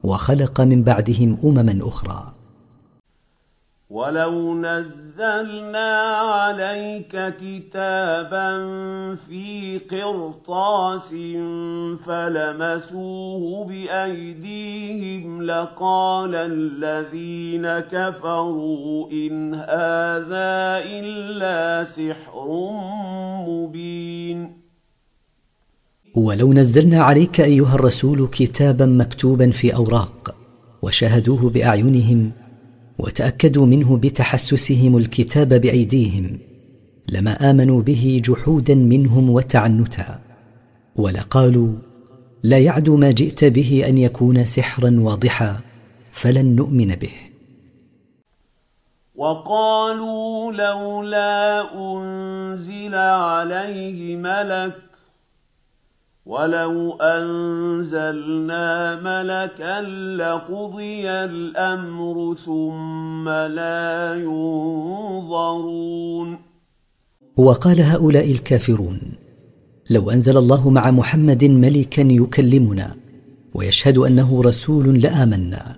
وخلق من بعدهم أمما أخرى. ولو نزلنا عليك كتابا في قرطاس فلمسوه بايديهم لقال الذين كفروا ان هذا الا سحر مبين ولو نزلنا عليك ايها الرسول كتابا مكتوبا في اوراق وشاهدوه باعينهم وتأكدوا منه بتحسسهم الكتاب بأيديهم لما آمنوا به جحودا منهم وتعنتا. ولقالوا لا يعدو ما جئت به أن يكون سحرا واضحا فلن نؤمن به. وقالوا لولا أنزل عليه ملك ولو انزلنا ملكا لقضي الامر ثم لا ينظرون وقال هؤلاء الكافرون لو أنزل الله مع محمد ملكا يكلمنا ويشهد أنه رسول لآمنا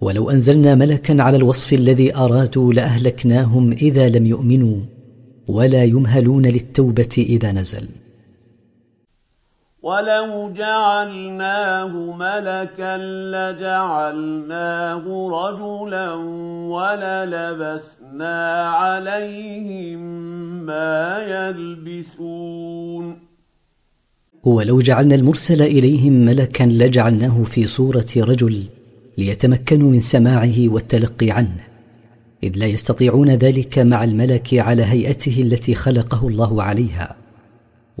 ولو أنزلنا ملكا على الوصف الذي أرادوا لأهلكناهم إذا لم يؤمنوا ولا يمهلون للتوبة إذا نزل. ولو جعلناه ملكا لجعلناه رجلا وللبسنا عليهم ما يلبسون ولو جعلنا المرسل اليهم ملكا لجعلناه في صوره رجل ليتمكنوا من سماعه والتلقي عنه اذ لا يستطيعون ذلك مع الملك على هيئته التي خلقه الله عليها.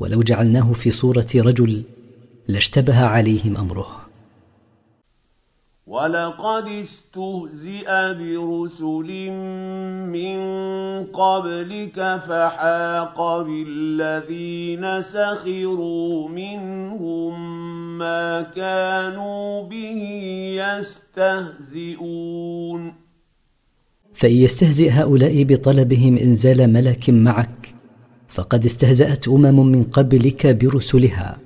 ولو جعلناه في صورة رجل لاشتبه عليهم أمره. ولقد استهزئ برسل من قبلك فحاق بالذين سخروا منهم ما كانوا به يستهزئون. فإن يستهزئ هؤلاء بطلبهم إنزال ملك معك فقد استهزأت أمم من قبلك برسلها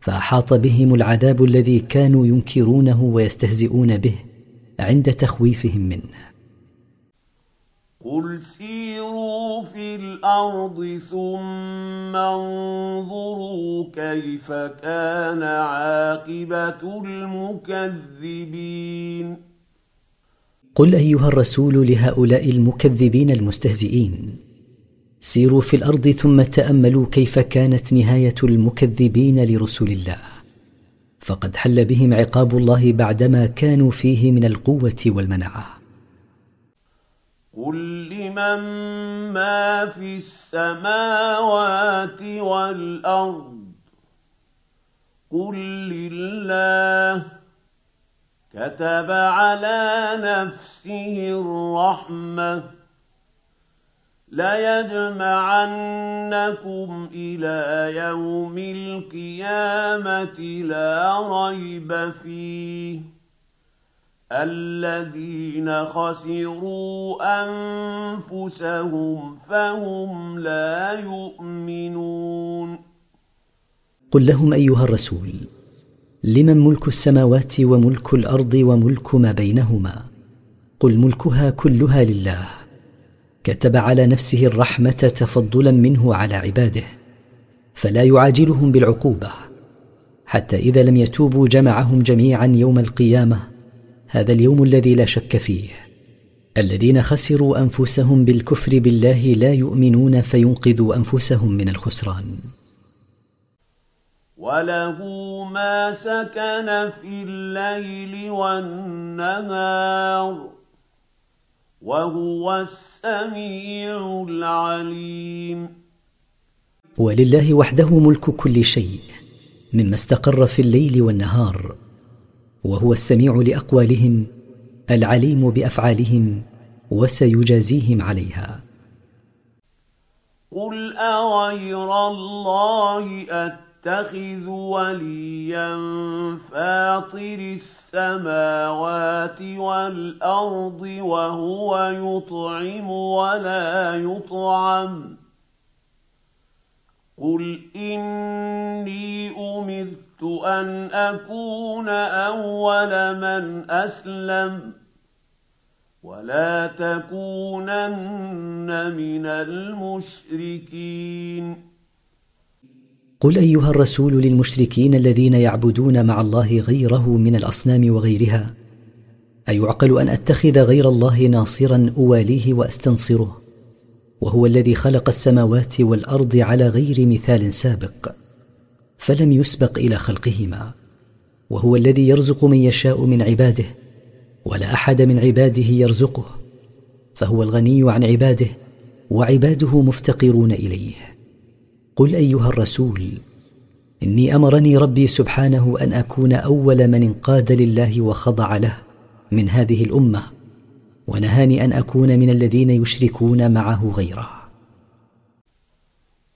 فأحاط بهم العذاب الذي كانوا ينكرونه ويستهزئون به عند تخويفهم منه. قل سيروا في الأرض ثم انظروا كيف كان عاقبة المكذبين. قل أيها الرسول لهؤلاء المكذبين المستهزئين سيروا في الأرض ثم تأملوا كيف كانت نهاية المكذبين لرسل الله. فقد حل بهم عقاب الله بعدما كانوا فيه من القوة والمنعه قل لمن ما في السماوات والأرض؟ قل لله. كتب على نفسه الرحمة. لَيَجْمَعَنَّكُمْ إِلَىٰ يَوْمِ الْقِيَامَةِ لَا رَيْبَ فِيهِ ۚ الَّذِينَ خَسِرُوا أَنفُسَهُمْ فَهُمْ لَا يُؤْمِنُونَ قل لهم أيها الرسول لمن ملك السماوات وملك الأرض وملك ما بينهما؟ قل ملكها كلها لله كتب على نفسه الرحمة تفضلا منه على عباده فلا يعاجلهم بالعقوبة حتى إذا لم يتوبوا جمعهم جميعا يوم القيامة هذا اليوم الذي لا شك فيه. الذين خسروا أنفسهم بالكفر بالله لا يؤمنون فينقذوا أنفسهم من الخسران. وله ما سكن في الليل والنهار وهو السميع العليم. ولله وحده ملك كل شيء مما استقر في الليل والنهار وهو السميع لأقوالهم العليم بأفعالهم وسيجازيهم عليها. قل أغير الله اتخذ وليا فاطر السماوات والأرض وهو يطعم ولا يطعم. قل اني امرت ان اكون اول من اسلم ولا تكونن من المشركين. قل ايها الرسول للمشركين الذين يعبدون مع الله غيره من الاصنام وغيرها؟ ايعقل ان اتخذ غير الله ناصرا اواليه واستنصره؟ وهو الذي خلق السماوات والارض على غير مثال سابق فلم يسبق إلى خلقهما. وهو الذي يرزق من يشاء من عباده ولا احد من عباده يرزقه فهو الغني عن عباده وعباده مفتقرون اليه. قل أيها الرسول إني أمرني ربي سبحانه أن أكون أول من انقاد لله وخضع له من هذه الأمة ونهاني أن أكون من الذين يشركون معه غيره.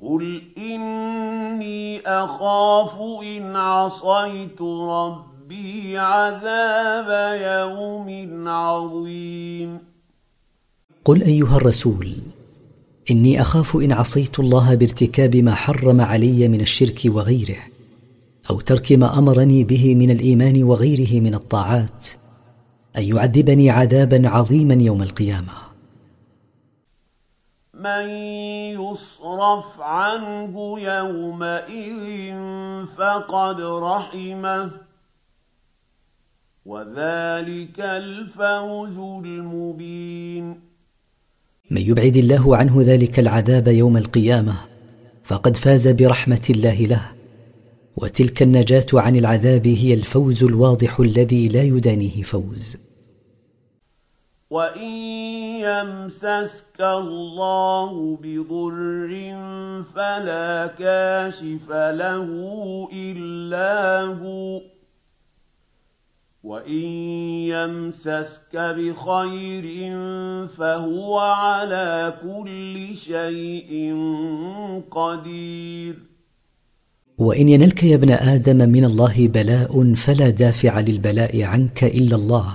قل إني أخاف إن عصيت ربي عذاب يوم عظيم. قل أيها الرسول إني أخاف إن عصيت الله بارتكاب ما حرم علي من الشرك وغيره أو ترك ما أمرني به من الإيمان وغيره من الطاعات أن يعذبني عذابا عظيما يوم القيامة. من يصرف عنه يومئذ فقد رحمه وذلك الفوز المبين. من يبعد الله عنه ذلك العذاب يوم القيامة فقد فاز برحمة الله له. وتلك النجاة عن العذاب هي الفوز الواضح الذي لا يدانيه فوز. وَإِن يَمْسَسْكَ اللَّهُ بِضُرٍّ فَلَا كَاشِفَ لَهُ إِلَّا هُوَ. وَإِن يَمْسَسْكَ بِخَيْرٍ فَهُوَ عَلَىٰ كُلِّ شَيْءٍ قَدِيرٌ وإن ينلك يا ابن آدم من الله بلاء فلا دافع للبلاء عنك إلا الله.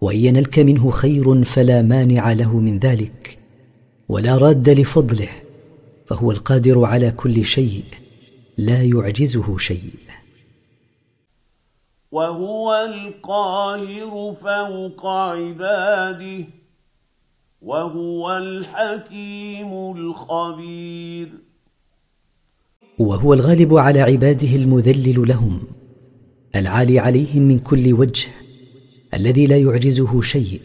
وان ينلك منه خير فلا مانع له من ذلك ولا راد لفضله فهو القادر على كل شيء لا يعجزه شيء. وهو القاهر فوق عباده وهو الحكيم الخبير. وهو الغالب على عباده المذلل لهم العالي عليهم من كل وجه الذي لا يعجزه شيء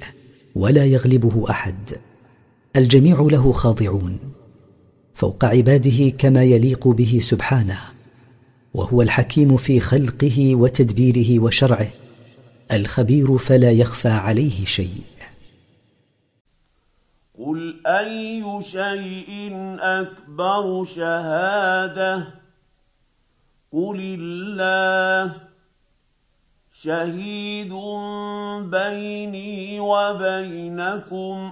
ولا يغلبه أحد الجميع له خاضعون فوق عباده كما يليق به سبحانه. وهو الحكيم في خلقه وتدبيره وشرعه. الخبير فلا يخفى عليه شيء. قل أي شيء أكبر شهادة؟ قل الله. شهيد بيني وبينكم.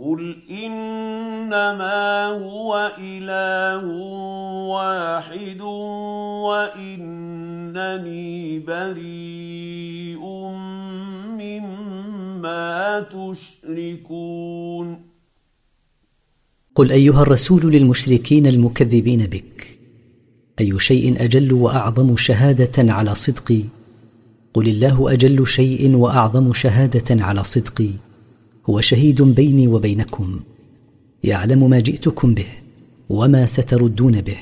قل إنما هو إله واحد وإنني بريء مما تشركون قل أيها الرسول للمشركين المكذبين بك أي شيء أجل وأعظم شهادة على صدقي؟ قل الله أجل شيء واعظم شهاده على صدقي هو شهيد بيني وبينكم يعلم ما جئتكم به وما ستردون به.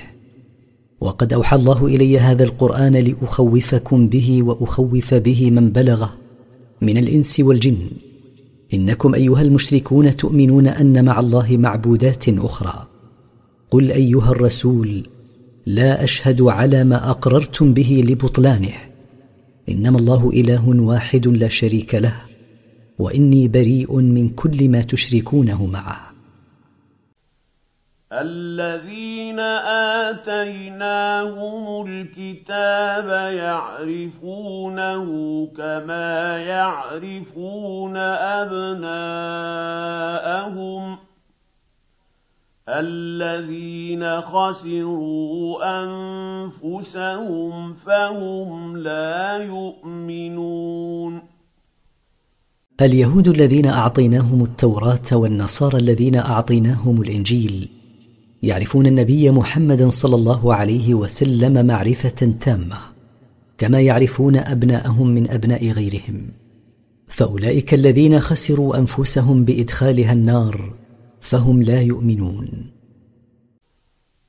وقد أوحى الله إلي هذا القرآن لأخوفكم به وأخوف به من بلغه من الإنس والجن. إنكم أيها المشركون تؤمنون أن مع الله معبودات أخرى. قل أيها الرسول لا أشهد على ما أقررتم به لبطلانه. إنما الله إله واحد لا شريك له. وإني بريء من كل ما تشركونه معه. الذين آتيناهم الكتاب يعرفونه كما يعرفون أبناءهم. الذين خسروا أنفسهم فهم لا يؤمنون. اليهود الذين أعطيناهم التوراة والنصارى الذين أعطيناهم الإنجيل يعرفون النبي محمدا صلى الله عليه وسلم معرفة تامة كما يعرفون أبناءهم من أبناء غيرهم. فأولئك الذين خسروا أنفسهم بإدخالها النار فهم لا يؤمنون.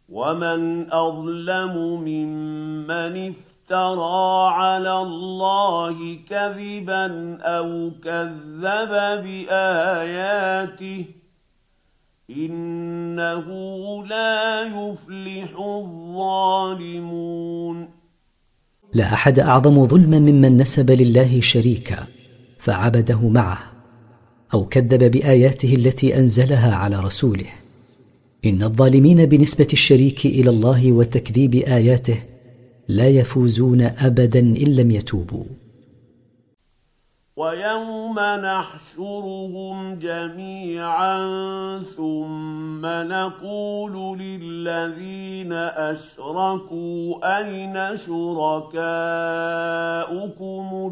ومن أظلم ممن على الله كذبا أو كذب بآياته إنه لا يفلح الظالمون. لا أحد أعظم ظلما ممن نسب لله شريكا فعبده معه أو كذب بآياته التي أنزلها على رسوله. إن الظالمين بنسبة الشريك إلى الله وتكذيب آياته لا يفوزون ابدا إن لم يتوبوا. ويوم نحشرهم جميعا ثم نقول للذين أشركوا أين شركاؤكم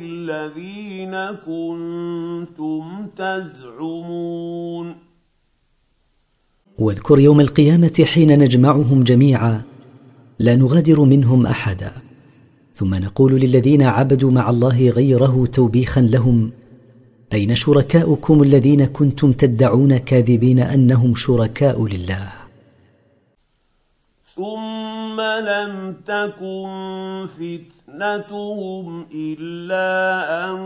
الذين كنتم تزعمون؟ واذكر يوم القيامة حين نجمعهم جميعا. لا نغادر منهم أحدا. ثم نقول للذين عبدوا مع الله غيره توبيخا لهم أين شركاؤكم الذين كنتم تدعون كاذبين أنهم شركاء لله؟ ثم لم تكن فتنتهم إلا أن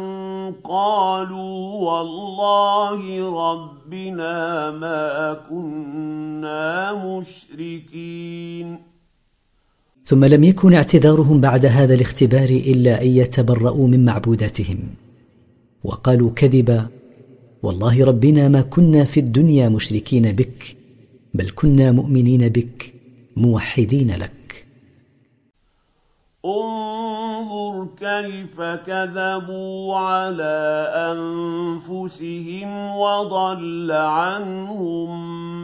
قالوا والله ربنا ما كنا مشركين. ثم لم يكن اعتذارهم بعد هذا الاختبار إلا أن يتبرأوا من معبوداتهم. وقالوا كذبا والله ربنا ما كنا في الدنيا مشركين بك بل كنا مؤمنين بك موحدين لك. انظر كيف كذبوا على أنفسهم وضل عنهم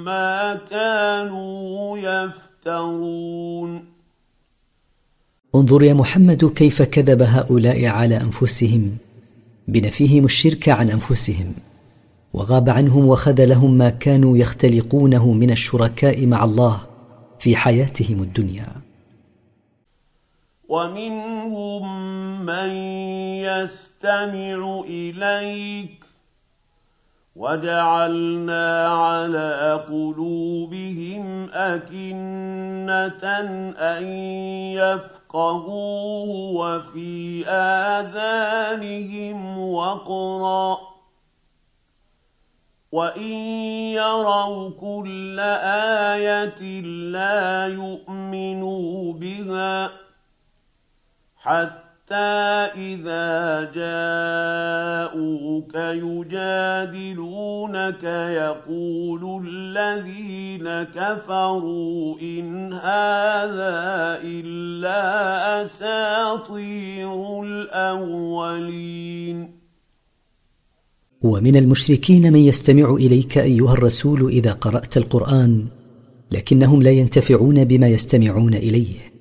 ما كانوا يفترون. انظر يا محمد كيف كذب هؤلاء على أنفسهم. بنفيهم الشرك عن أنفسهم. وغاب عنهم وخذلهم ما كانوا يختلقونه من الشركاء مع الله في حياتهم الدنيا. ومنهم من يستمع إليك. وجعلنا على قلوبهم أكنة أن يفقهوا يفقهوه وفي آذانهم وقرا وإن يروا كل آية لا يؤمنوا بها حتى حتى إذا جاءوك يجادلونك يقول الذين كفروا إن هذا إلا أساطير الأولين ومن المشركين من يستمع إليك أيها الرسول إذا قرأت القرآن لكنهم لا ينتفعون بما يستمعون إليه.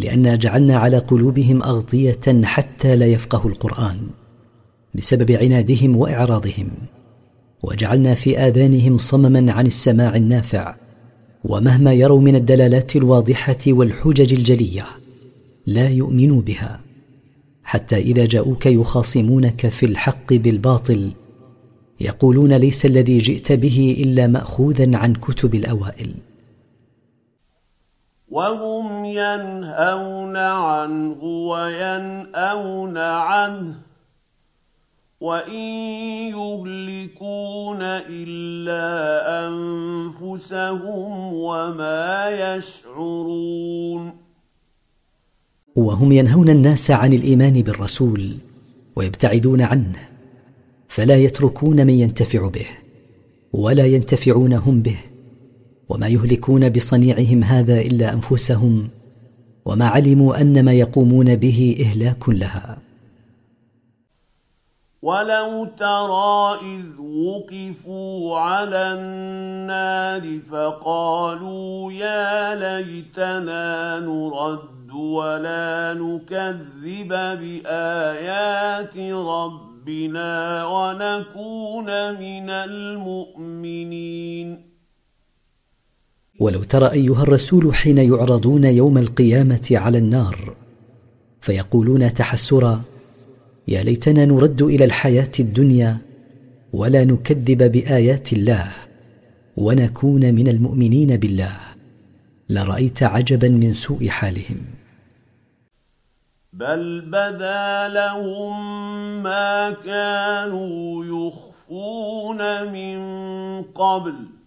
لأنا جعلنا على قلوبهم أغطية حتى لا يفقهوا القرآن بسبب عنادهم وإعراضهم وجعلنا في آذانهم صمما عن السماع النافع ومهما يروا من الدلالات الواضحة والحجج الجلية لا يؤمنوا بها حتى إذا جاءوك يخاصمونك في الحق بالباطل يقولون ليس الذي جئت به إلا مأخوذا عن كتب الأوائل. وهم ينهون عنه وينأون عنه وإن يهلكون إلا أنفسهم وما يشعرون وهم ينهون الناس عن الإيمان بالرسول ويبتعدون عنه فلا يتركون من ينتفع به ولا ينتفعون هم به. وما يهلكون بصنيعهم هذا إلا أنفسهم وما علموا أن ما يقومون به إهلاك لها. ولو ترى إذ وقفوا على النار فقالوا يا ليتنا نرد ولا نكذب بآيات ربنا ونكون من المؤمنين. ولو ترى أيها الرسول حين يعرضون يوم القيامة على النار فيقولون تحسرا يا ليتنا نرد إلى الحياة الدنيا ولا نكذب بآيات الله ونكون من المؤمنين بالله. لرأيت عجبا من سوء حالهم. بل بدا لهم ما كانوا يخفون من قبل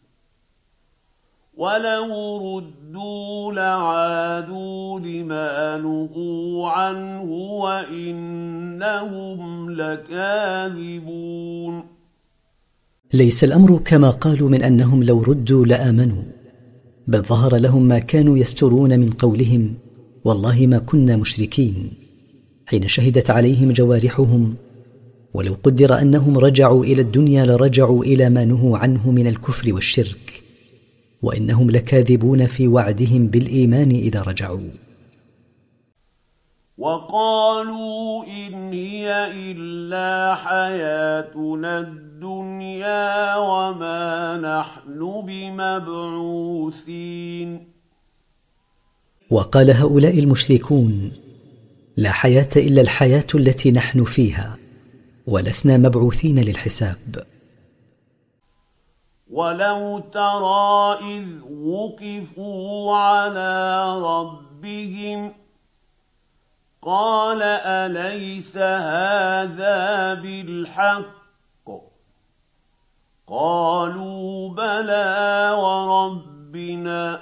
ولو ردوا لعادوا لما نهوا عنه وانهم لكاذبون ليس الأمر كما قالوا من أنهم لو ردوا لآمنوا بل ظهر لهم ما كانوا يسترون من قولهم والله ما كنا مشركين حين شهدت عليهم جوارحهم ولو قدر أنهم رجعوا إلى الدنيا لرجعوا إلى ما نهوا عنه من الكفر والشرك. وإنهم لكاذبون في وعدهم بالإيمان إذا رجعوا. وقالوا إن هي إلا حياتنا الدنيا وما نحن بمبعوثين. وقال هؤلاء المشركون لا حياة إلا الحياة التي نحن فيها ولسنا مبعوثين للحساب. ولو ترى إذ وقفوا على ربهم قال أليس هذا بالحق قالوا بلى وربنا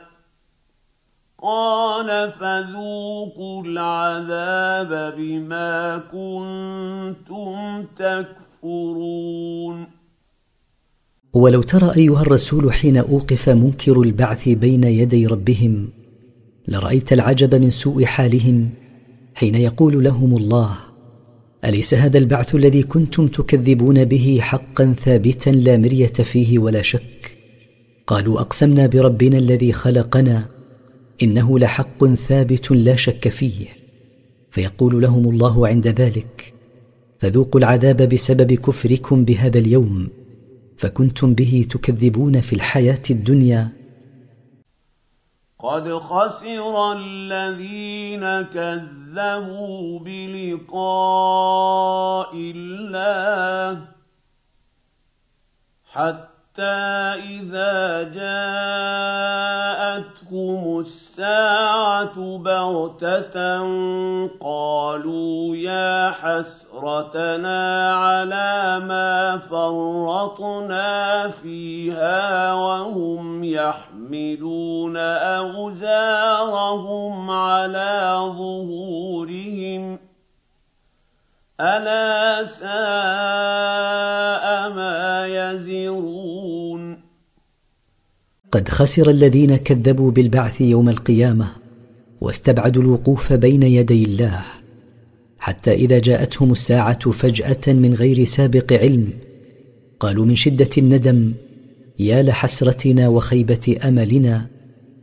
قال فذوقوا العذاب بما كنتم تكفرون ولو ترى أيها الرسول حين أوقف منكر البعث بين يدي ربهم لرأيت العجب من سوء حالهم حين يقول لهم الله أليس هذا البعث الذي كنتم تكذبون به حقا ثابتا لا مرية فيه ولا شك؟ قالوا أقسمنا بربنا الذي خلقنا إنه لحق ثابت لا شك فيه. فيقول لهم الله عند ذلك فذوقوا العذاب بسبب كفركم بهذا اليوم. فكنتم به تكذبون في الحياة الدنيا. قد خسر الذين كذبوا بلقاء الله حتى إذا جاءتهم الساعة بغتة قالوا يا حسرتنا على ما فرطنا فيها وهم يحملون أوزارهم على ظهورهم ألا قد خسر الذين كذبوا بالبعث يوم القيامة واستبعدوا الوقوف بين يدي الله. حتى إذا جاءتهم الساعة فجأة من غير سابق علم قالوا من شدة الندم يا لحسرتنا وخيبة أملنا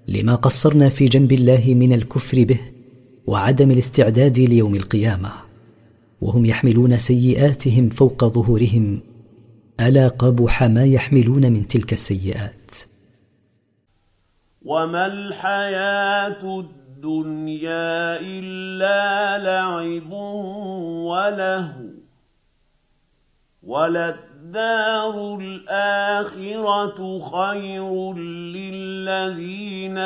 لما قصرنا في جنب الله من الكفر به وعدم الاستعداد ليوم القيامة. وهم يحملون سيئاتهم فوق ظهورهم. ألا قبح ما يحملون من تلك السيئات؟ وما الحياة الدنيا الا لعب ولهو وللدار الاخره خير للذين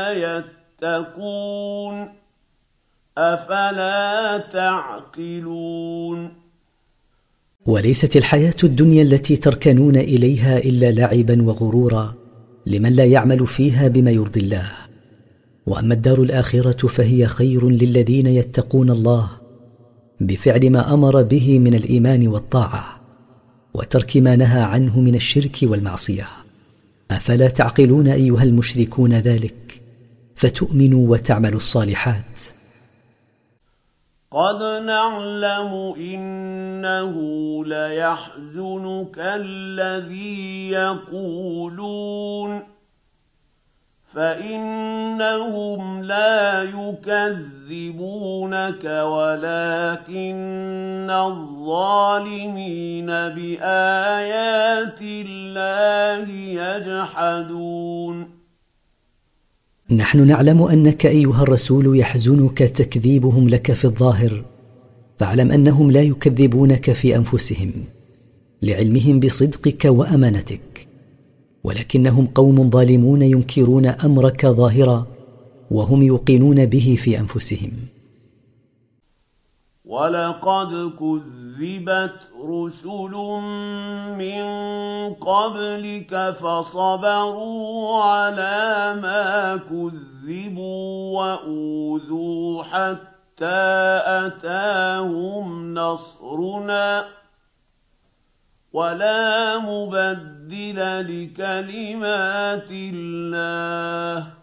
يتقون افلا تعقلون وليست الحياة الدنيا التي تركنون اليها الا لعبا وغرورا لمن لا يعمل فيها بما يرضي الله. وأما الدار الآخرة فهي خير للذين يتقون الله بفعل ما أمر به من الإيمان والطاعة وترك ما نهى عنه من الشرك والمعصية. أفلا تعقلون أيها المشركون ذلك؟ فتؤمنوا وتعملوا الصالحات. قد نعلم انه ليحزنك الذي يقولون فانهم لا يكذبونك ولكن الظالمين بايات الله يجحدون نحن نعلم أنك أيها الرسول يحزنك تكذيبهم لك في الظاهر فاعلم أنهم لا يكذبونك في أنفسهم لعلمهم بصدقك وأمانتك ولكنهم قوم ظالمون ينكرون أمرك ظاهرا وهم يوقنون به في أنفسهم. ولقد كذبت رسل من قبلك فصبروا على ما كذبوا وأوذوا حتى أتاهم نصرنا ولا مبدل لكلمات الله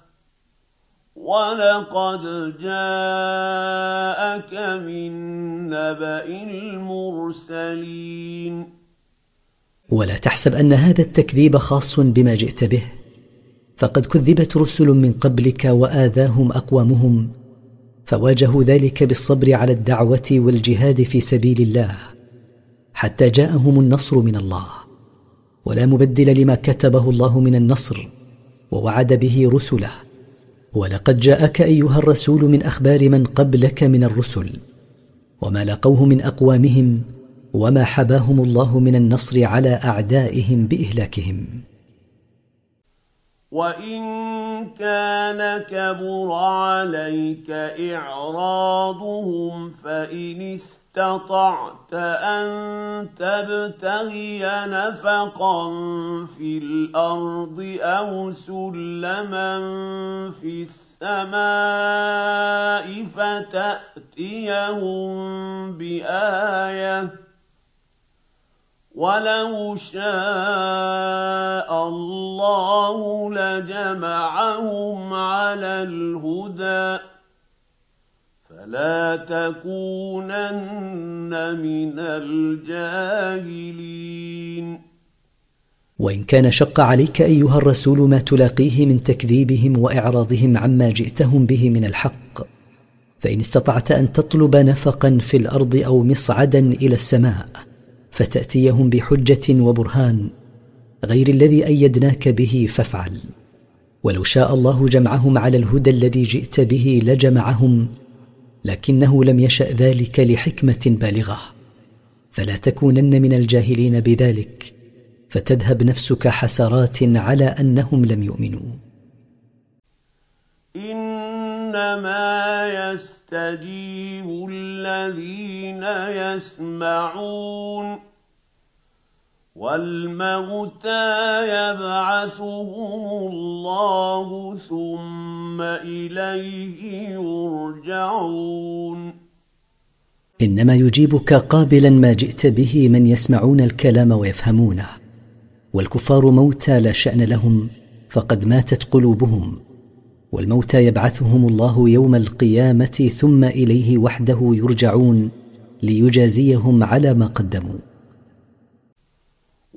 ولقد جاءك من نبا المرسلين ولا تحسب ان هذا التكذيب خاص بما جئت به. فقد كذبت رسل من قبلك واذاهم اقوامهم. فواجهوا ذلك بالصبر على الدعوه والجهاد في سبيل الله. حتى جاءهم النصر من الله. ولا مبدل لما كتبه الله من النصر. ووعد به رسله. ولقد جاءك أيها الرسول من أخبار من قبلك من الرسل وما لقوه من أقوامهم وما حباهم الله من النصر على أعدائهم بإهلاكهم. وإن كان كبر عليك إعراضهم فإن اسْتَطَعْتَ أَن تَبْتَغِيَ نَفَقًا فِي الْأَرْضِ أَوْ سُلَّمًا فِي السَّمَاءِ فَتَأْتِيَهُم بِآيَةٍ. وَلَوْ شَاءَ اللَّهُ لَجَمَعَهُمْ عَلَى الْهُدَىٰ. فلا تكونن من الجاهلين. وإن كان شق عليك أيها الرسول ما تلاقيه من تكذيبهم وإعراضهم عما جئتهم به من الحق فإن استطعت أن تطلب نفقا في الأرض أو مصعدا إلى السماء فتأتيهم بحجة وبرهان غير الذي أيدناك به فافعل. ولو شاء الله جمعهم على الهدى الذي جئت به لجمعهم لكنه لم يشأ ذلك لحكمة بالغة. فلا تكونن من الجاهلين بذلك فتذهب نفسك حسرات على أنهم لم يؤمنوا. إنما يستجيب الذين يسمعون. والموتى يبعثهم الله ثم إليه يرجعون. إنما يجيبك قابلا ما جئت به من يسمعون الكلام ويفهمونه. والكفار موتى لا شأن لهم فقد ماتت قلوبهم. والموتى يبعثهم الله يوم القيامة ثم إليه وحده يرجعون ليجازيهم على ما قدموا.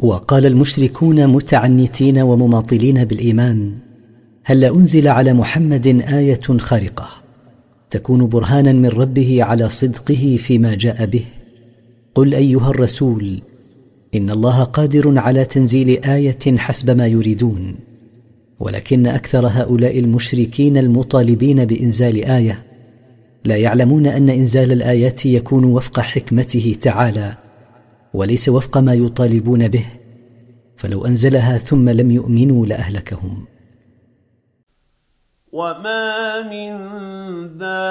وقال المشركون متعنتين ومماطلين بالإيمان هل أنزل على محمد آية خارقة؟ تكون برهانا من ربه على صدقه فيما جاء به؟ قل أيها الرسول إن الله قادر على تنزيل آية حسب ما يريدون ولكن أكثر هؤلاء المشركين المطالبين بإنزال آية لا يعلمون أن إنزال الآيات يكون وفق حكمته تعالى. وليس وفق ما يطالبون به. فلو أنزلها ثم لم يؤمنوا لأهلكهم. وما من دابة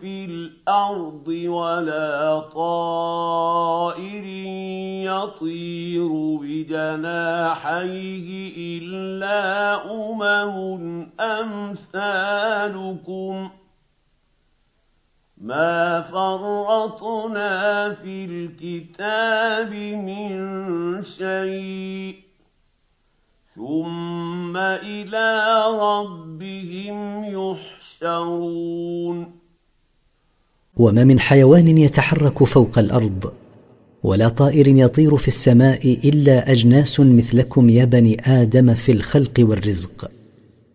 في الأرض ولا طائر يطير بجناحيه إلا أمم أمثالكم ۖ ما فرطنا في الكتاب من شيء ثم إلى ربهم يحشرون وما من حيوان يتحرك فوق الأرض ولا طائر يطير في السماء الا اجناس مثلكم يا بني آدم في الخلق والرزق.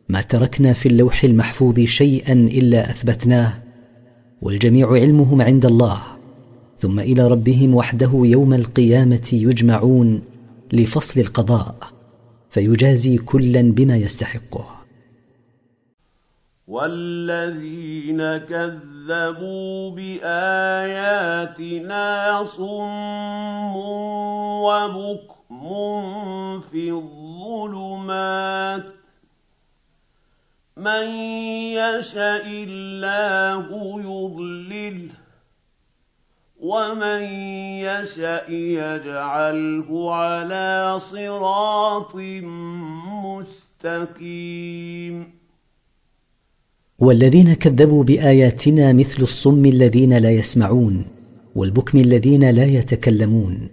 ما تركنا في اللوح المحفوظ شيئا الا اثبتناه والجميع علمهم عند الله. ثم إلى ربهم وحده يوم القيامة يجمعون لفصل القضاء فيجازي كلا بما يستحقه. والذين كذبوا بآياتنا صم وبكم في الظلمات من يشاء الله يضلله ومن يشاء يجعله على صراط مستقيم. والذين كذبوا بآياتنا مثل الصم الذين لا يسمعون والبكم الذين لا يتكلمون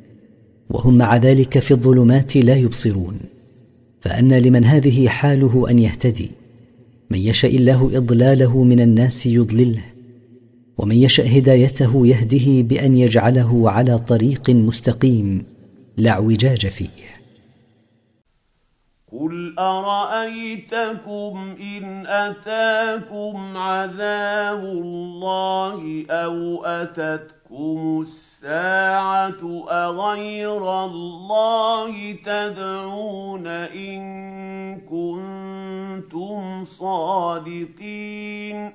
وهم مع ذلك في الظلمات لا يبصرون. فان لمن هذه حاله أن يهتدي من يشاء الله إضلاله من الناس يضلله ومن يشا هدايته يهده بأن يجعله على طريق مستقيم لا اعوجاج فيه. قل أرأيتكم إن أتاكم عذاب الله أو أتتكم الساعة أغير الله تدعون إن كنتم صادقين؟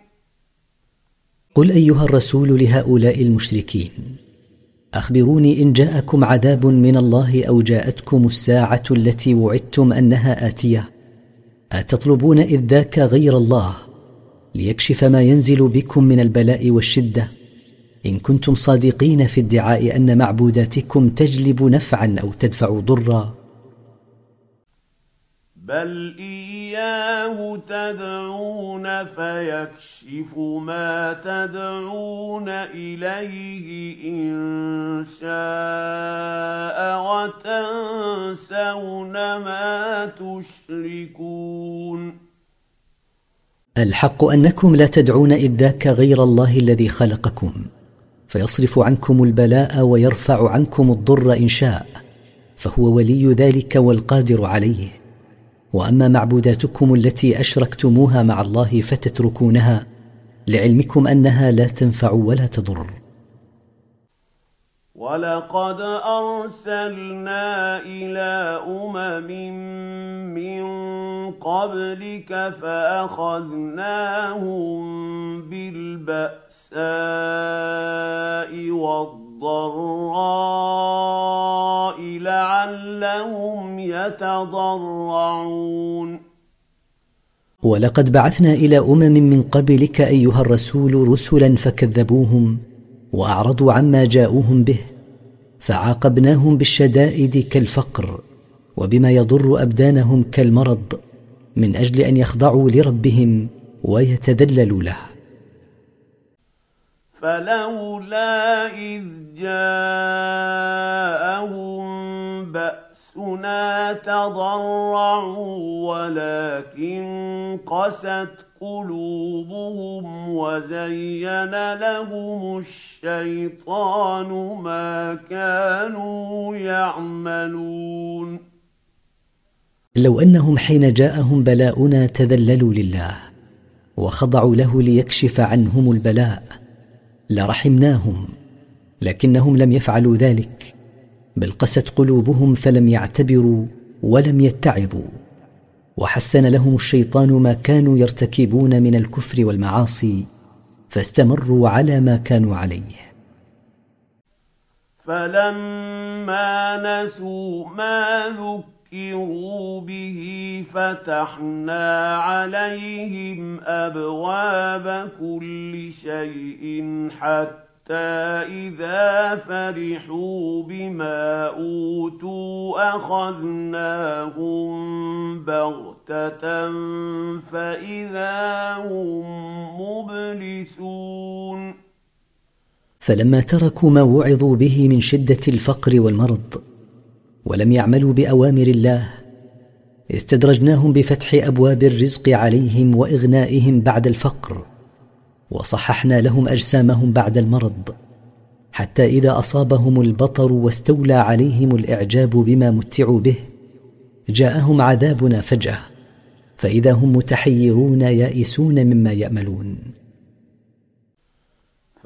قل أيها الرسول لهؤلاء المشركين أخبروني إن جاءكم عذاب من الله أو جاءتكم الساعة التي وعدتم أنها آتية؟ أتطلبون إذ ذاك غير الله ليكشف ما ينزل بكم من البلاء والشدة؟ إن كنتم صادقين في ادعاء أن معبوداتكم تجلب نفعا أو تدفع ضرا. بل إياه تدعون فيكشف ما تدعون إليه إن شاء وتنسون ما تشركون. الحق أنكم لا تدعون إذ ذاك غير الله الذي خلقكم. فيصرف عنكم البلاء ويرفع عنكم الضر إن شاء فهو ولي ذلك والقادر عليه. وأما معبوداتكم التي أشركتموها مع الله فتتركونها لعلمكم أنها لا تنفع ولا تضر. ولقد أرسلنا إلى أمم من قبلك فأخذناهم والضراء لعلهم يتضرعون ولقد بعثنا إلى امم من قبلك ايها الرسول رسلا فكذبوهم واعرضوا عما جاءوهم به فعاقبناهم بالشدائد كالفقر وبما يضر ابدانهم كالمرض من أجل أن يخضعوا لربهم ويتذللوا له. فلولا إذ جاءهم بأسنا تضرعوا ولكن قست قلوبهم وزين لهم الشيطان ما كانوا يعملون. لو أنهم حين جاءهم بلاؤنا تذللوا لله وخضعوا له ليكشف عنهم البلاء لرحمناهم لكنهم لم يفعلوا ذلك بل قست قلوبهم فلم يعتبروا ولم يتعظوا. وحسن لهم الشيطان ما كانوا يرتكبون من الكفر والمعاصي فاستمروا على ما كانوا عليه. فلما نسوا ما ذكروا ذكروا به فتحنا عليهم أبواب كل شيء حتى إذا فرحوا بما أوتوا أخذناهم بغتة فإذا هم مبلسون فلما تركوا ما وعظوا به من شدة الفقر والمرض ولم يعملوا بأوامر الله. استدرجناهم بفتح أبواب الرزق عليهم وإغنائهم بعد الفقر وصححنا لهم أجسامهم بعد المرض حتى إذا أصابهم البطر واستولى عليهم الإعجاب بما متعوا به جاءهم عذابنا فجأة فإذا هم متحيرون يائسون مما يأملون.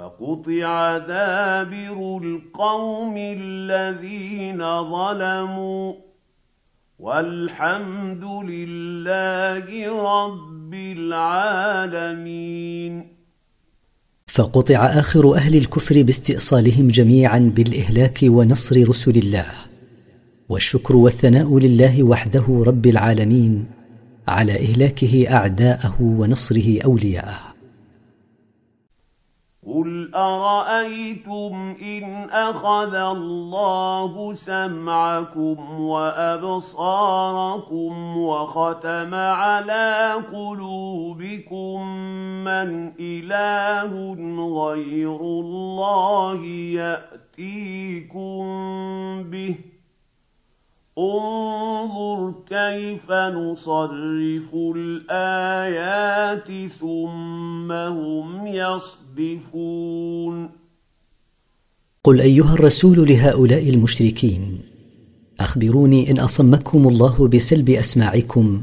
فقطع دابر القوم الذين ظلموا والحمد لله رب العالمين. فقطع آخر أهل الكفر باستئصالهم جميعا بالإهلاك ونصر رسل الله والشكر والثناء لله وحده رب العالمين على إهلاكه أعداءه ونصره أولياءه. قل ارايتم ان اخذ الله سمعكم وابصاركم وختم على قلوبكم من اله غير الله ياتيكم به انظر كيف نصرف الآيات ثم هم يصدفون. قل أيها الرسول لهؤلاء المشركين أخبروني إن أصمكم الله بسلب أسماعكم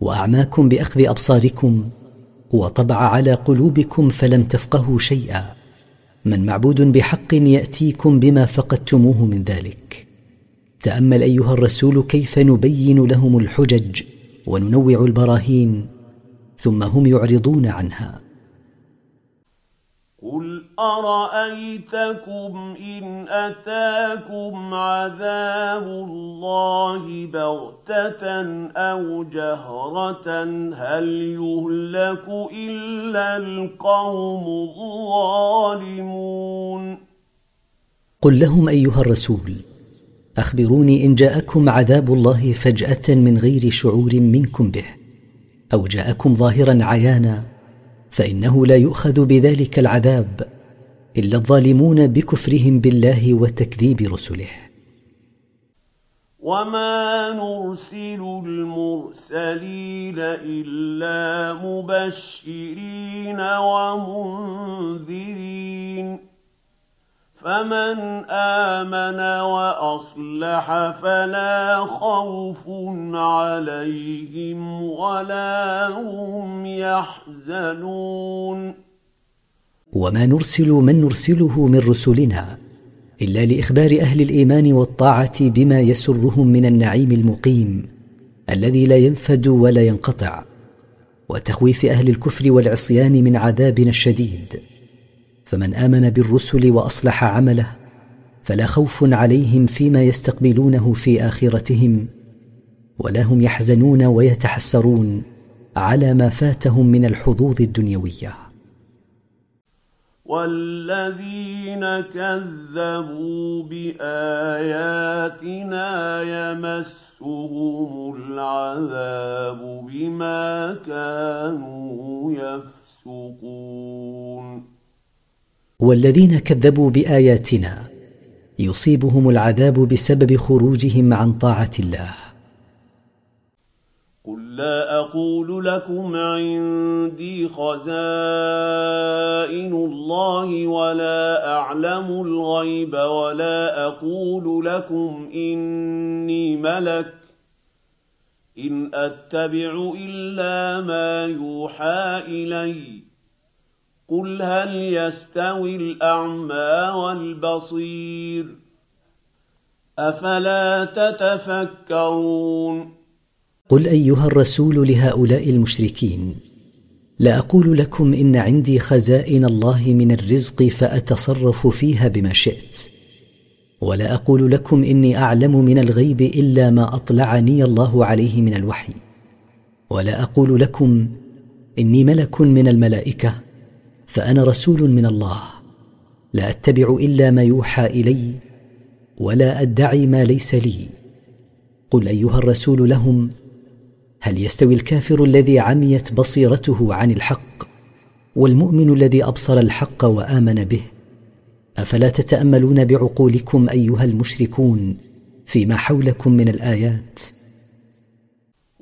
وأعماكم بأخذ أبصاركم وطبع على قلوبكم فلم تفقهوا شيئا. من معبود بحق يأتيكم بما فقدتموه من ذلك. تأمل أيها الرسول كيف نبين لهم الحجج وننوع البراهين ثم هم يعرضون عنها. قل ارايتكم ان اتاكم عذاب الله بغته أو جهره؟ هل يهلك الا القوم الظالمون؟ قل لهم ايها الرسول أخبروني إن جاءكم عذاب الله فجأة من غير شعور منكم به أو جاءكم ظاهرا عيانا فإنه لا يؤخذ بذلك العذاب إلا الظالمون بكفرهم بالله وتكذيب رسله. وما نرسل المرسلين إلا مبشرين ومنذرين. فمن آمن وأصلح فلا خوف عليهم ولا هم يحزنون. وما نرسل من نرسله من رسلنا إلا لإخبار أهل الإيمان والطاعة بما يسرهم من النعيم المقيم الذي لا ينفد ولا ينقطع وتخويف أهل الكفر والعصيان من عذابنا الشديد. فمن آمن بالرسل وأصلح عمله فلا خوف عليهم فيما يستقبلونه في آخرتهم ولا هم يحزنون ويتحسرون على ما فاتهم من الحظوظ الدنيوية. والذين كذبوا بآياتنا يمسهم العذاب بما كانوا يفسقون. والذين كذبوا بآياتنا يصيبهم العذاب بسبب خروجهم عن طاعة الله. قل لا أقول لكم عندي خزائن الله ولا أعلم الغيب ولا أقول لكم إني ملك. إن أتبع إلا ما يوحى اليّ. قل هل يستوي الاعمى والبصير افلا تتفكرون قل ايها الرسول لهؤلاء المشركين لا أقول لكم ان عندي خزائن الله من الرزق فاتصرف فيها بما شئت ولا أقول لكم اني اعلم من الغيب الا ما اطلعني الله عليه من الوحي ولا أقول لكم اني ملك من الملائكه فأنا رسول من الله. لا أتبع إلا ما يوحى إلي ولا أدعي ما ليس لي. قل أيها الرسول لهم هل يستوي الكافر الذي عميت بصيرته عن الحق والمؤمن الذي أبصر الحق وآمن به؟ أفلا تتأملون بعقولكم أيها المشركون فيما حولكم من الآيات؟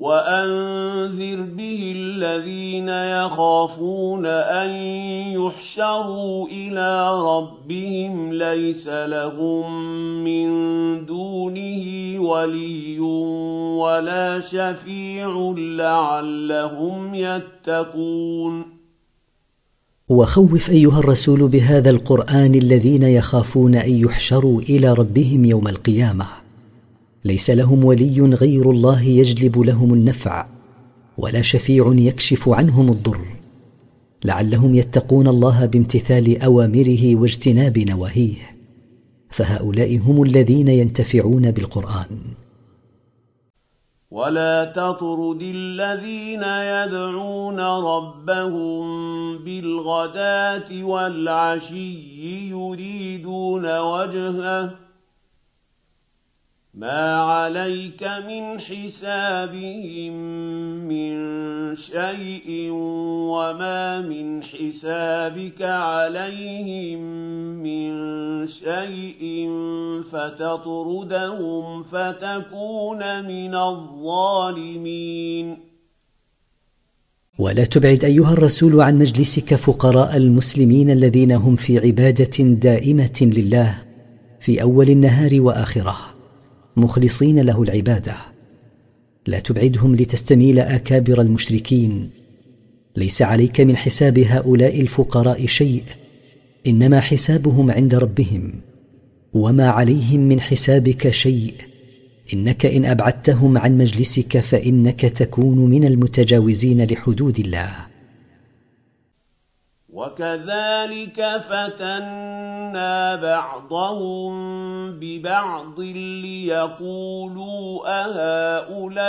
وأنذر به الذين يخافون أن يحشروا إلى ربهم ليس لهم من دونه ولي ولا شفيع لعلهم يتقون. وخوف أيها الرسول بهذا القرآن الذين يخافون أن يحشروا إلى ربهم يوم القيامة. ليس لهم ولي غير الله يجلب لهم النفع ولا شفيع يكشف عنهم الضر. لعلهم يتقون الله بامتثال أوامره واجتناب نواهيه. فهؤلاء هم الذين ينتفعون بالقرآن. ولا تطرد الذين يدعون ربهم بالغداة والعشي يريدون وجهه. ما عليك من حسابهم من شيء وما من حسابك عليهم من شيء فتطردهم فتكون من الظالمين ولا تبعد ايها الرسول عن مجلسك فقراء المسلمين الذين هم في عباده دائمه لله في اول النهار واخره مخلصين له العبادة. لا تبعدهم لتستميل آكابر المشركين. ليس عليك من حساب هؤلاء الفقراء شيء. إنما حسابهم عند ربهم. وما عليهم من حسابك شيء. إنك إن أبعدتهم عن مجلسك فإنك تكون من المتجاوزين لحدود الله. وكذلك فتنا بعضهم ببعض ليقولوا أهؤلاء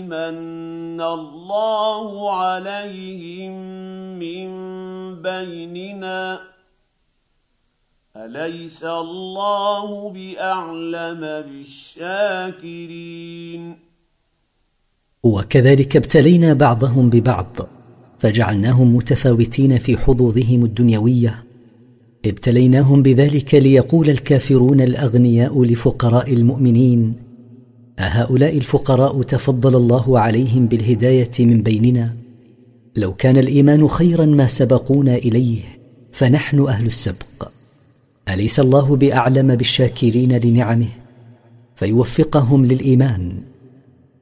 من الله عليهم من بيننا؟ أليس الله بأعلم بالشاكرين؟ وكذلك ابتلينا بعضهم ببعض فجعلناهم متفاوتين في حظوظهم الدنيوية. ابتليناهم بذلك ليقول الكافرون الأغنياء لفقراء المؤمنين أهؤلاء الفقراء تفضل الله عليهم بالهداية من بيننا؟ لو كان الإيمان خيرا ما سبقونا إليه فنحن أهل السبق. أليس الله بأعلم بالشاكرين لنعمه؟ فيوفقهم للإيمان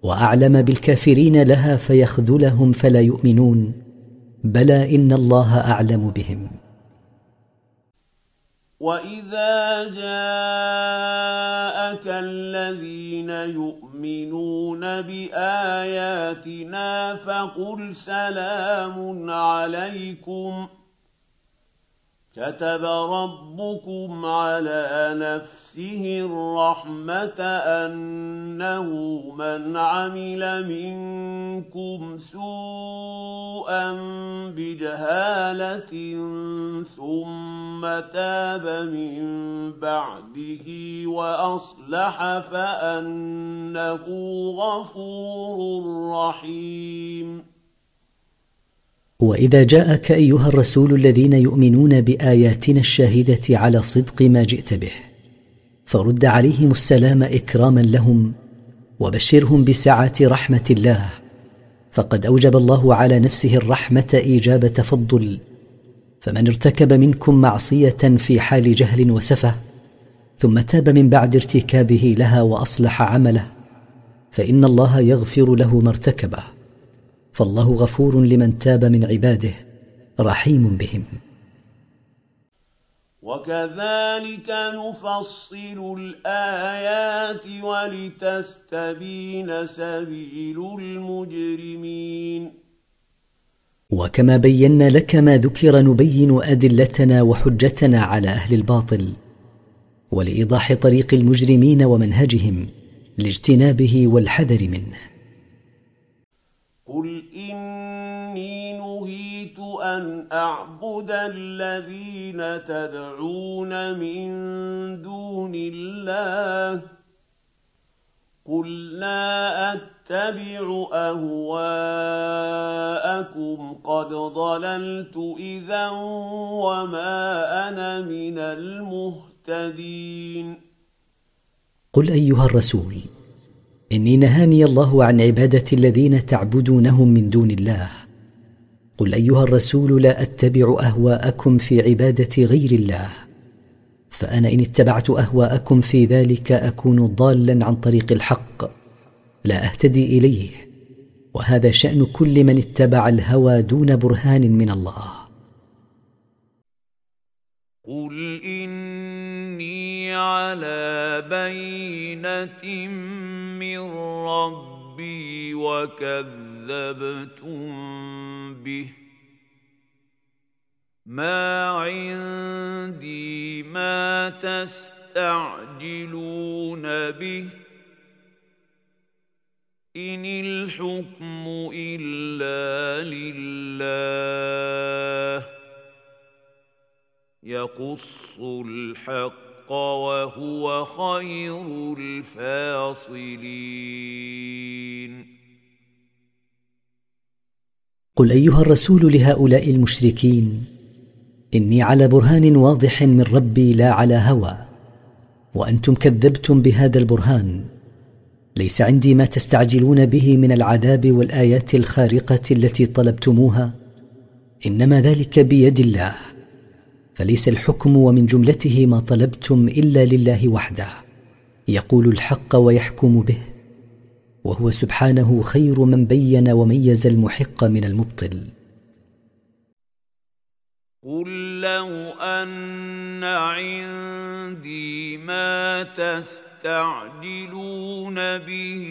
وأعلم بالكافرين لها فيخذلهم فلا يؤمنون. بلى إن الله أعلم بهم. واذا جاءك الذين يؤمنون باياتنا فقل سلام عليكم كتب ربكم على نفسه الرحمة أنه من عمل منكم سوءا بجهالة ثم تاب من بعده وأصلح فأنه غفور رحيم. وإذا جاءك أيها الرسول الذين يؤمنون بآياتنا الشاهده على صدق ما جئت به فرد عليهم السلام إكراما لهم وبشرهم بسعة رحمة الله فقد أوجب الله على نفسه الرحمة إيجاب تفضل فمن ارتكب منكم معصية في حال جهل وسفه ثم تاب من بعد ارتكابه لها وأصلح عمله فإن الله يغفر له ما ارتكبه. فالله غفور لمن تاب من عباده رحيم بهم. وكذلك نفصل الآيات ولتستبين سبيل المجرمين. وكما بينا لك ما ذكر نبين أدلتنا وحجتنا على أهل الباطل ولإيضاح طريق المجرمين ومنهجهم لاجتنابه والحذر منه. قل اني نهيت ان اعبد الذين تدعون من دون الله قل لا اتبع اهواءكم قد ضللت اذا وما أنا من المهتدين قل ايها الرسول إني نهاني الله عن عبادة الذين تعبدونهم من دون الله. قل أيها الرسول لا أتبع أهواءكم في عبادة غير الله. فأنا إن اتبعت أهواءكم في ذلك أكون ضالا عن طريق الحق. لا أهتدي إليه. وهذا شأن كل من اتبع الهوى دون برهان من الله. قل إني على بينة من ربي وكذبتم به. ما عندي ما تستعجلون به. إن الحكم إلا لله. يقص الحق وهو خير الفاصلين. قل أيها الرسول لهؤلاء المشركين إني على برهان واضح من ربي لا على هوى وأنتم كذبتم بهذا البرهان. ليس عندي ما تستعجلون به من العذاب والآيات الخارقة التي طلبتموها إنما ذلك بيد الله. فليس الحكم ومن جملته ما طلبتم إلا لله وحده. يقول الحق ويحكم به وهو سبحانه خير من بين وميز المحق من المبطل. قل لو أن عندي ما تستعجلون به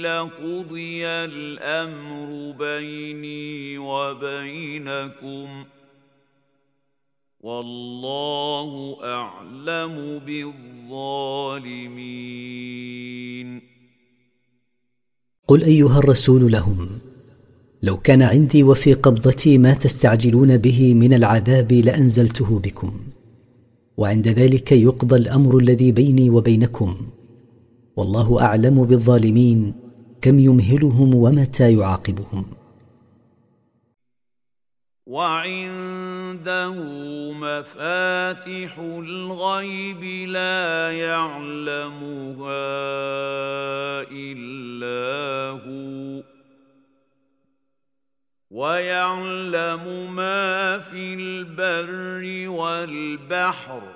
لقضي الأمر بيني وبينكم. والله أعلم بالظالمين. قل أيها الرسول لهم لو كان عندي وفي قبضتي ما تستعجلون به من العذاب لأنزلته بكم وعند ذلك يقضى الأمر الذي بيني وبينكم. والله أعلم بالظالمين كم يمهلهم ومتى يعاقبهم. وعنده مفاتح الغيب لا يعلمها إلا هو. ويعلم ما في البر والبحر.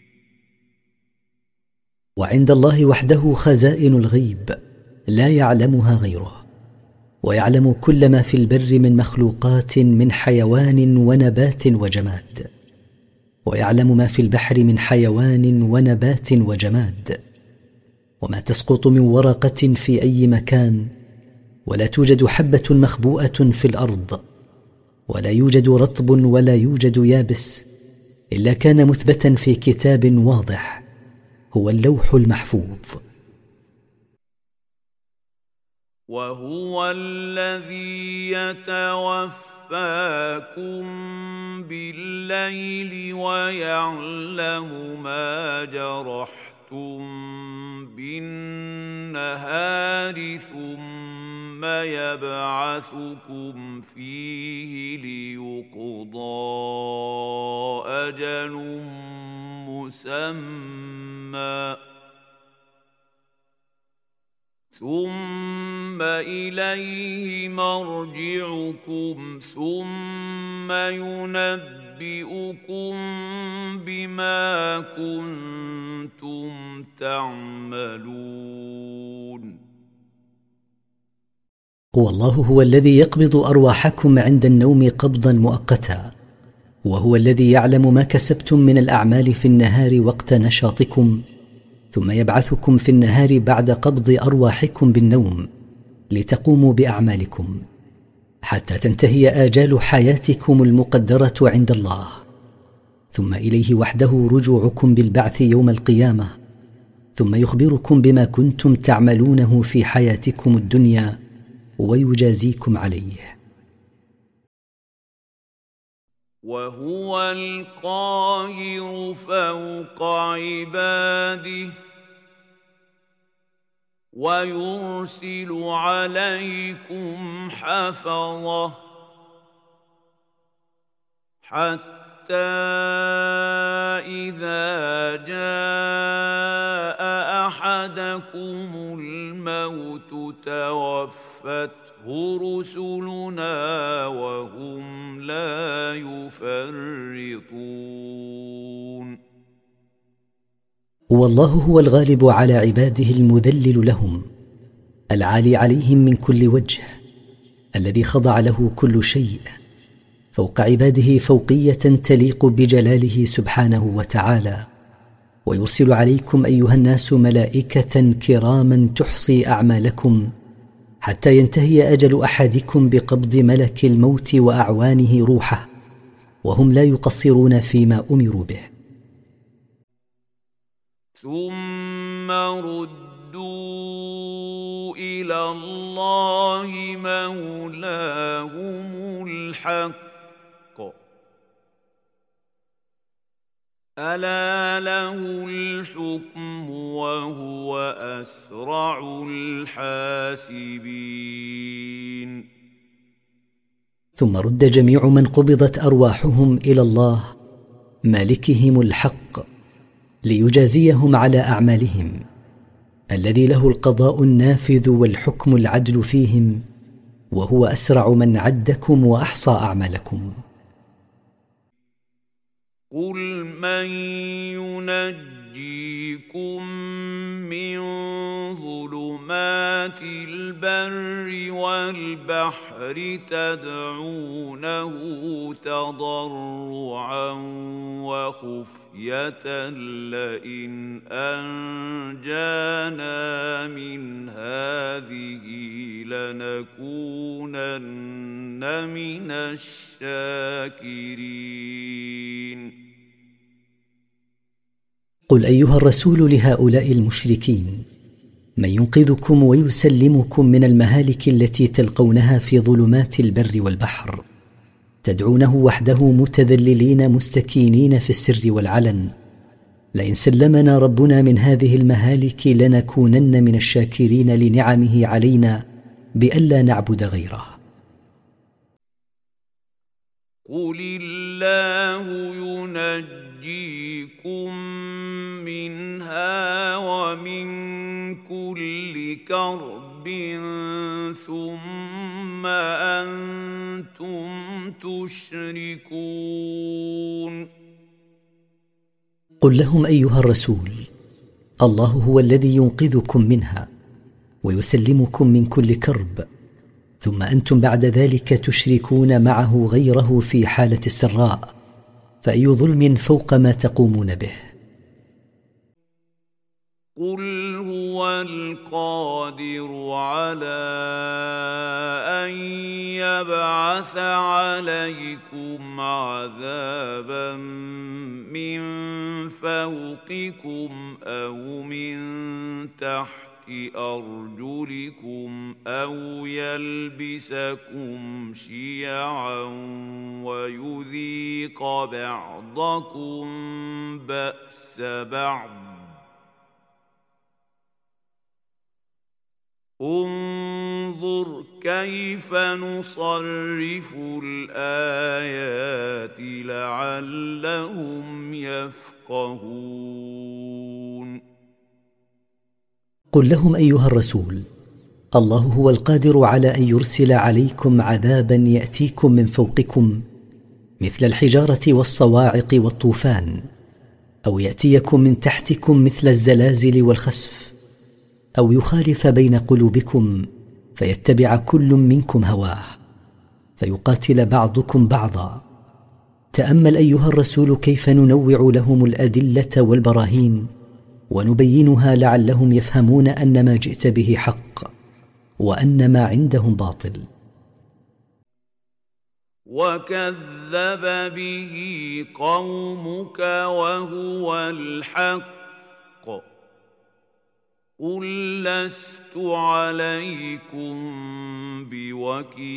وعند الله وحده خزائن الغيب لا يعلمها غيره ويعلم كل ما في البر من مخلوقات من حيوان ونبات وجماد ويعلم ما في البحر من حيوان ونبات وجماد وما تسقط من ورقة في أي مكان ولا توجد حبة مخبوءة في الأرض ولا يوجد رطب ولا يوجد يابس إلا كان مثبتا في كتاب واضح. هو اللوح المحفوظ. وهو الذي يتوفاكم بالليل ويعلم ما جرحتم بالنهار ثم يبعثكم فيه ليقضى أجل مسمى. ثم إليه مرجعكم ثم ينبئكم بما كنتم تعملون. والله هو الذي يقبض أرواحكم عند النوم قبضا مؤقتا. وهو الذي يعلم ما كسبتم من الأعمال في النهار وقت نشاطكم ثم يبعثكم في النهار بعد قبض أرواحكم بالنوم لتقوموا بأعمالكم حتى تنتهي آجال حياتكم المقدرة عند الله. ثم إليه وحده رجوعكم بالبعث يوم القيامة ثم يخبركم بما كنتم تعملونه في حياتكم الدنيا ويجازيكم عليه. وهو القاهر فوق عباده ويرسل عليكم حفظه حتى إذا جاء أحدكم الموت توفته رسلنا وهم لا يفرطون. والله هو الغالب على عباده المذلل لهم العالي عليهم من كل وجه الذي خضع له كل شيء فوق عباده فوقية تليق بجلاله سبحانه وتعالى. ويرسل عليكم أيها الناس ملائكة كراما تحصي أعمالكم حتى ينتهي أجل أحدكم بقبض ملك الموت وأعوانه روحه وهم لا يقصرون فيما أمروا به. ثم ردوا إلى الله مولاهم الحق. ألا له الحكم وهو أسرع الحاسبين. ثم رد جميع من قبضت أرواحهم إلى الله مالكهم الحق ليجازيهم على أعمالهم الذي له القضاء النافذ والحكم العدل فيهم وهو أسرع من عدكم وأحصى أعمالكم. قل من ينجيكم من ظلمات البر والبحر تدعونه تضرعا وخفيه لئن انجانا من هذه لنكونن من الشاكرين قل ايها الرسول لهؤلاء المشركين من ينقذكم ويسلمكم من المهالك التي تلقونها في ظلمات البر والبحر. تدعونه وحده متذللين مستكينين في السر والعلن. لئن سلمنا ربنا من هذه المهالك لنكونن من الشاكرين لنعمه علينا بألا نعبد غيره. قل الله ينجيكم منها ومن كل كرب ثم أنتم تشركون. قل لهم أيها الرسول الله هو الذي ينقذكم منها ويسلمكم من كل كرب ثم أنتم بعد ذلك تشركون معه غيره في حالة السراء. فأي ظلم فوق ما تقومون به. قل هو القادر على أن يبعث عليكم عذابا من فوقكم أو من تحت أرجلكم أو يلبسكم شيعا ويذيق بعضكم بأس بعض. انظر كيف نصرف الآيات لعلهم يفقهون. قل لهم أيها الرسول الله هو القادر على أن يرسل عليكم عذابا يأتيكم من فوقكم مثل الحجارة والصواعق والطوفان أو يأتيكم من تحتكم مثل الزلازل والخسف أو يخالف بين قلوبكم فيتبع كل منكم هواه فيقاتل بعضكم بعضا. تأمل أيها الرسول كيف ننوع لهم الأدلة والبراهين؟ ونبينها لعلهم يفهمون أن ما جئت به حق وأن ما عندهم باطل. وكذب به قومك وهو الحق. قل لست عليكم بوكيل.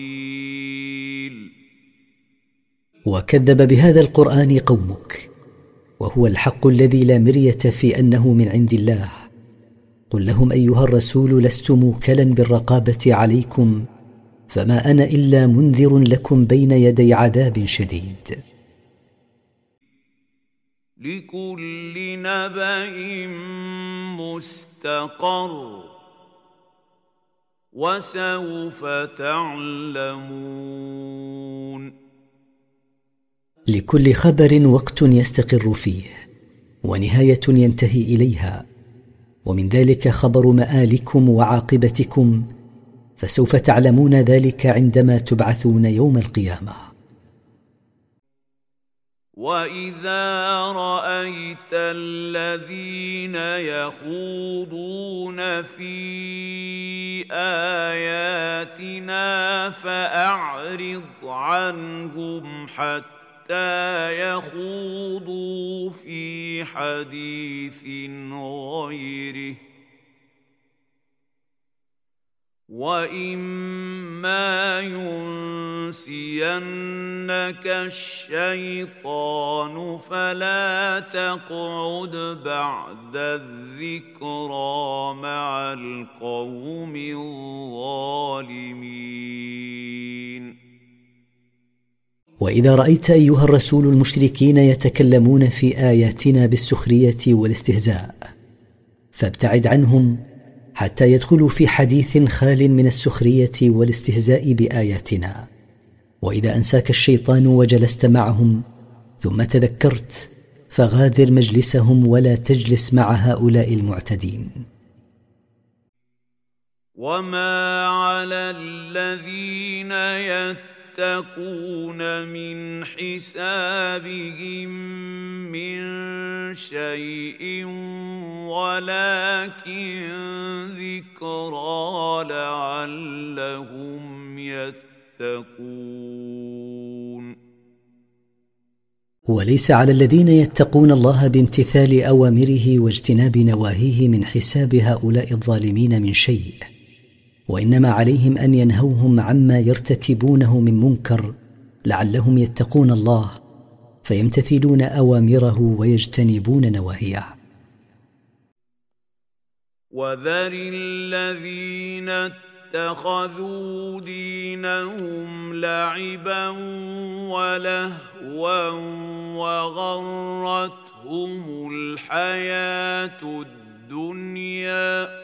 وكذب بهذا القرآن قومك. وهو الحق الذي لا مرية في أنه من عند الله. قل لهم أيها الرسول لست موكلا بالرقابة عليكم فما أنا إلا منذر لكم بين يدي عذاب شديد. لكل نبأ مستقر وسوف تعلمون. لكل خبر وقت يستقر فيه ونهاية ينتهي إليها. ومن ذلك خبر مآلكم وعاقبتكم فسوف تعلمون ذلك عندما تبعثون يوم القيامة. وإذا رأيت الذين يخوضون في آياتنا فأعرض عنهم حتى يخوضوا في حديث غيره. واما ينسينك الشيطان فلا تقعد بعد الذكرى مع القوم الظالمين. وإذا رأيت أيها الرسول المشركين يتكلمون في آياتنا بالسخرية والاستهزاء فابتعد عنهم حتى يدخلوا في حديث خال من السخرية والاستهزاء بآياتنا. وإذا أنساك الشيطان وجلست معهم ثم تذكرت فغادر مجلسهم ولا تجلس مع هؤلاء المعتدين. وما على الذين يتقون من حسابهم من شيء ولكن ذكرى لعلهم يتقون. وليس على الذين يتقون الله بامتثال أوامره واجتناب نواهيه من حساب هؤلاء الظالمين من شيء. وإنما عليهم أن ينهوهم عما يرتكبونه من منكر لعلهم يتقون الله فيمتثلون أوامره ويجتنبون نواهيه. وذر الذين اتخذوا دينهم لعبا ولهوا وغرتهم الحياة الدنيا.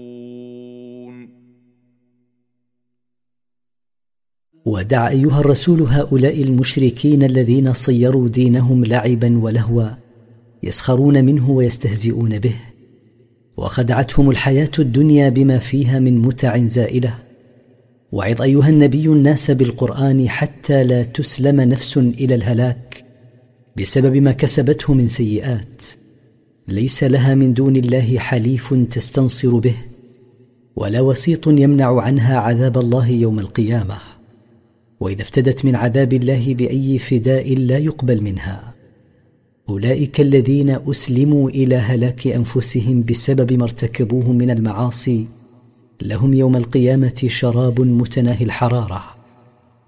ودع أيها الرسول هؤلاء المشركين الذين صيروا دينهم لعبا ولهوا يسخرون منه ويستهزئون به. وخدعتهم الحياة الدنيا بما فيها من متع زائلة. وعظ أيها النبي الناس بالقرآن حتى لا تسلم نفس إلى الهلاك بسبب ما كسبته من سيئات. ليس لها من دون الله حليف تستنصر به ولا وسيط يمنع عنها عذاب الله يوم القيامة. وإذا افتدت من عذاب الله بأي فداء لا يقبل منها. أولئك الذين أسلموا إلى هلاك أنفسهم بسبب ما ارتكبوه من المعاصي لهم يوم القيامة شراب متناهي الحرارة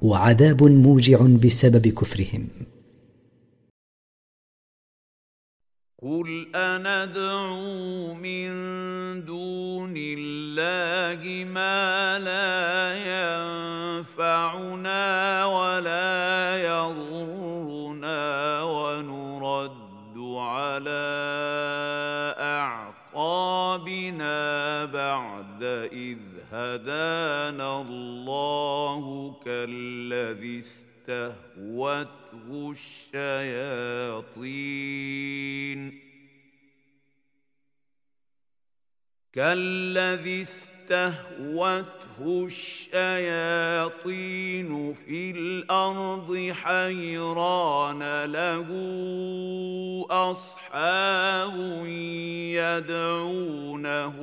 وعذاب موجع بسبب كفرهم. قل أندعو من دون الله ما لا ينفعنا ولا يضرنا ونرد على أعقابنا بعد إذ هدانا الله كالذي استهوته الشياطين. كالذي استهوته الشياطين في الأرض حيران له أصحاب يدعونه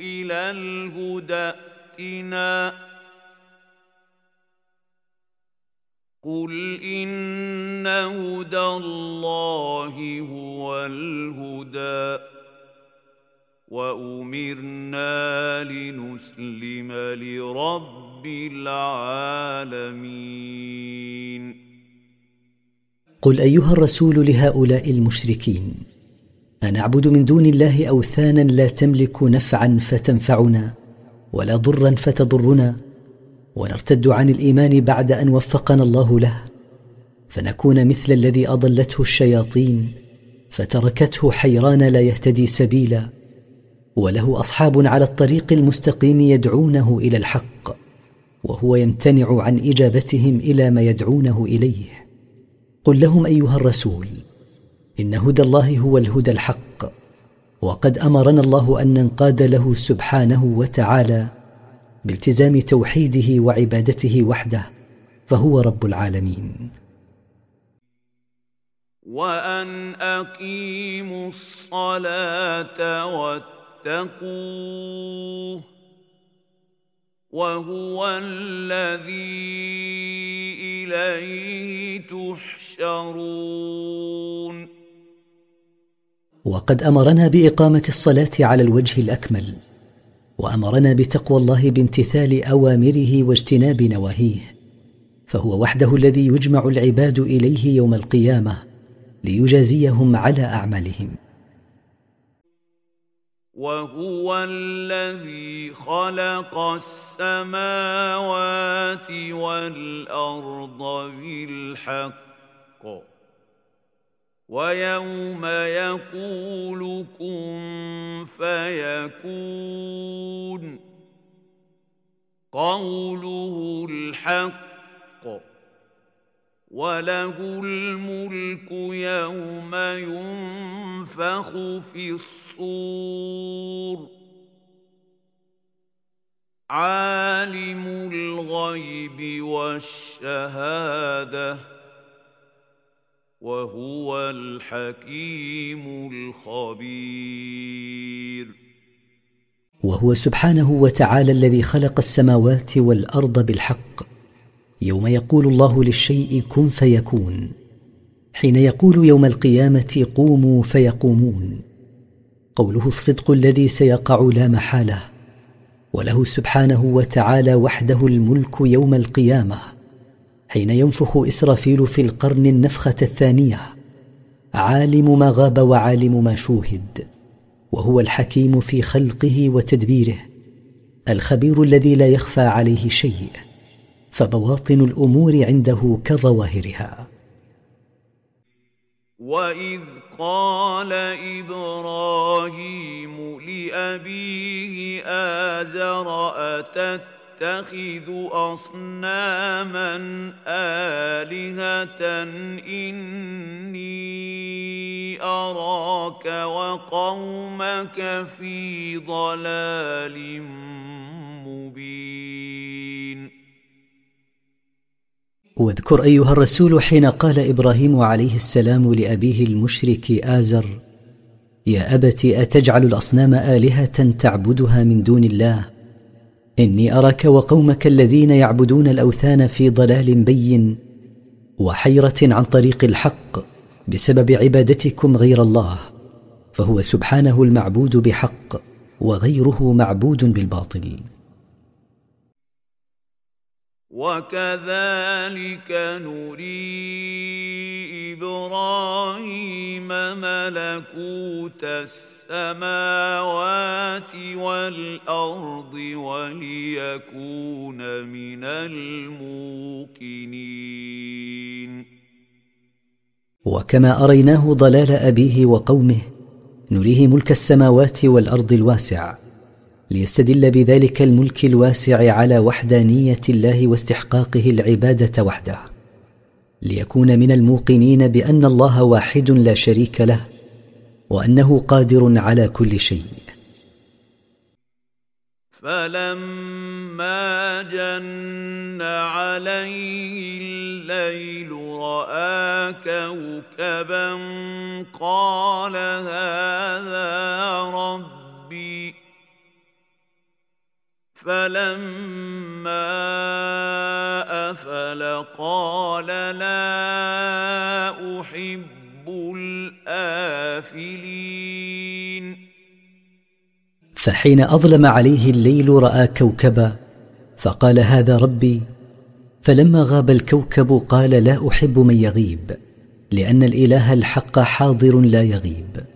إلى الهدى ائتنا قل ان هدى الله هو الهدى وامرنا لنسلم لرب العالمين قل ايها الرسول لهؤلاء المشركين انعبد من دون الله اوثانا لا تملك نفعا فتنفعنا ولا ضرا فتضرنا ونرتد عن الإيمان بعد أن وفقنا الله له فنكون مثل الذي أضلته الشياطين فتركته حيران لا يهتدي سبيلا وله أصحاب على الطريق المستقيم يدعونه إلى الحق وهو يمتنع عن إجابتهم إلى ما يدعونه إليه. قل لهم أيها الرسول إن هدى الله هو الهدى الحق وقد أمرنا الله أن ننقاد له سبحانه وتعالى بالتزام توحيده وعبادته وحده فهو رب العالمين. وأن أقيموا الصلاة واتقوه وهو الذي إليه تحشرون. وقد أمرنا بإقامة الصلاة على الوجه الأكمل وأمرنا بتقوى الله بامتثال أوامره واجتناب نواهيه فهو وحده الذي يجمع العباد إليه يوم القيامة ليجازيهم على أعمالهم. وهو الذي خلق السماوات والأرض بالحق. ويوم يقول كن فيكون. قوله الحق وله الملك يوم ينفخ في الصور. عالم الغيب والشهادة وهو الحكيم الخبير. وهو سبحانه وتعالى الذي خلق السماوات والأرض بالحق. يوم يقول الله للشيء كن فيكون. حين يقول يوم القيامة قوموا فيقومون. قوله الصدق الذي سيقع لا محالة. وله سبحانه وتعالى وحده الملك يوم القيامة. حين ينفخ إسرافيل في القرن النفخة الثانية. عالم ما غاب وعالم ما شوهد وهو الحكيم في خلقه وتدبيره الخبير الذي لا يخفى عليه شيء فبواطن الأمور عنده كظواهرها. واذ قال إبراهيم لابيه ازر اتت اتخذ أصناما آلهة إني أراك وقومك في ضلال مبين. واذكر أيها الرسول حين قال إبراهيم عليه السلام لأبيه المشرك آزر يا أبت أتجعل الأصنام آلهة تعبدها من دون الله؟ إني أراك وقومك الذين يعبدون الأوثان في ضلال بين وحيرة عن طريق الحق بسبب عبادتكم غير الله فهو سبحانه المعبود بحق وغيره معبود بالباطل. وكذلك نري إبراهيم ملكوت السماوات والأرض وليكون من الموقنين. وكما أريناه ضلال أبيه وقومه نريه ملك السماوات والأرض الواسع. ليستدل بذلك الملك الواسع على وحدانية الله واستحقاقه العبادة وحده. ليكون من الموقنين بأن الله واحد لا شريك له وأنه قادر على كل شيء. فلما جن عليه الليل رأى كوكبا قال هذا ربي فلما أفل قال لا أحب الآفلين. فحين أظلم عليه الليل رأى كوكبا فقال هذا ربي. فلما غاب الكوكب قال لا أحب من يغيب لأن الإله الحق حاضر لا يغيب.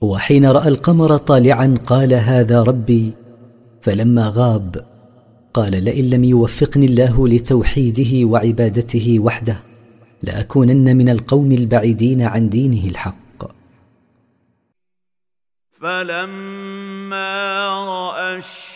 وحين رأى القمر طالعا قال هذا ربي. فلما غاب قال لئن لم يوفقني الله لتوحيده وعبادته وحده لأكونن من القوم البعيدين عن دينه الحق. فلما رأى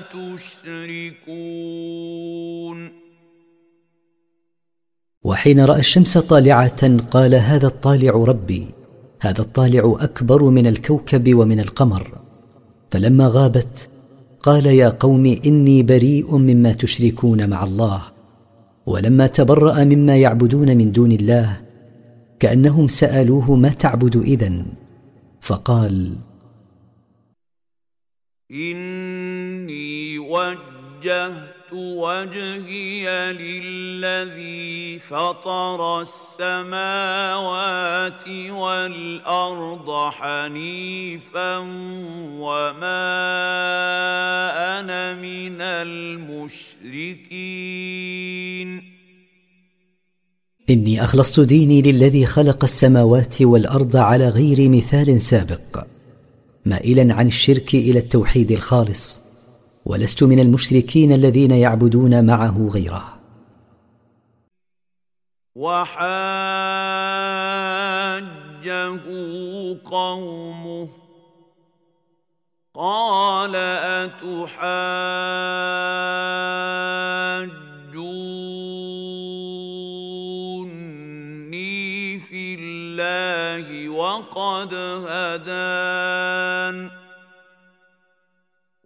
تشركون. وحين رأى الشمس طالعة قال هذا الطالع ربي هذا الطالع أكبر من الكوكب ومن القمر. فلما غابت قال يا قوم إني بريء مما تشركون مع الله ولما تبرأ مما يعبدون من دون الله كأنهم سألوه ما تعبد إذن. فقال وجهت وجهي للذي فطر السماوات والأرض حنيفا وما أنا من المشركين. إني أخلصت ديني للذي خلق السماوات والأرض على غير مثال سابق مائلا عن الشرك إلى التوحيد الخالص. ولست من المشركين الذين يعبدون معه غيره. وحاجه قومه. قال أتحاجوني في الله وقد هدان.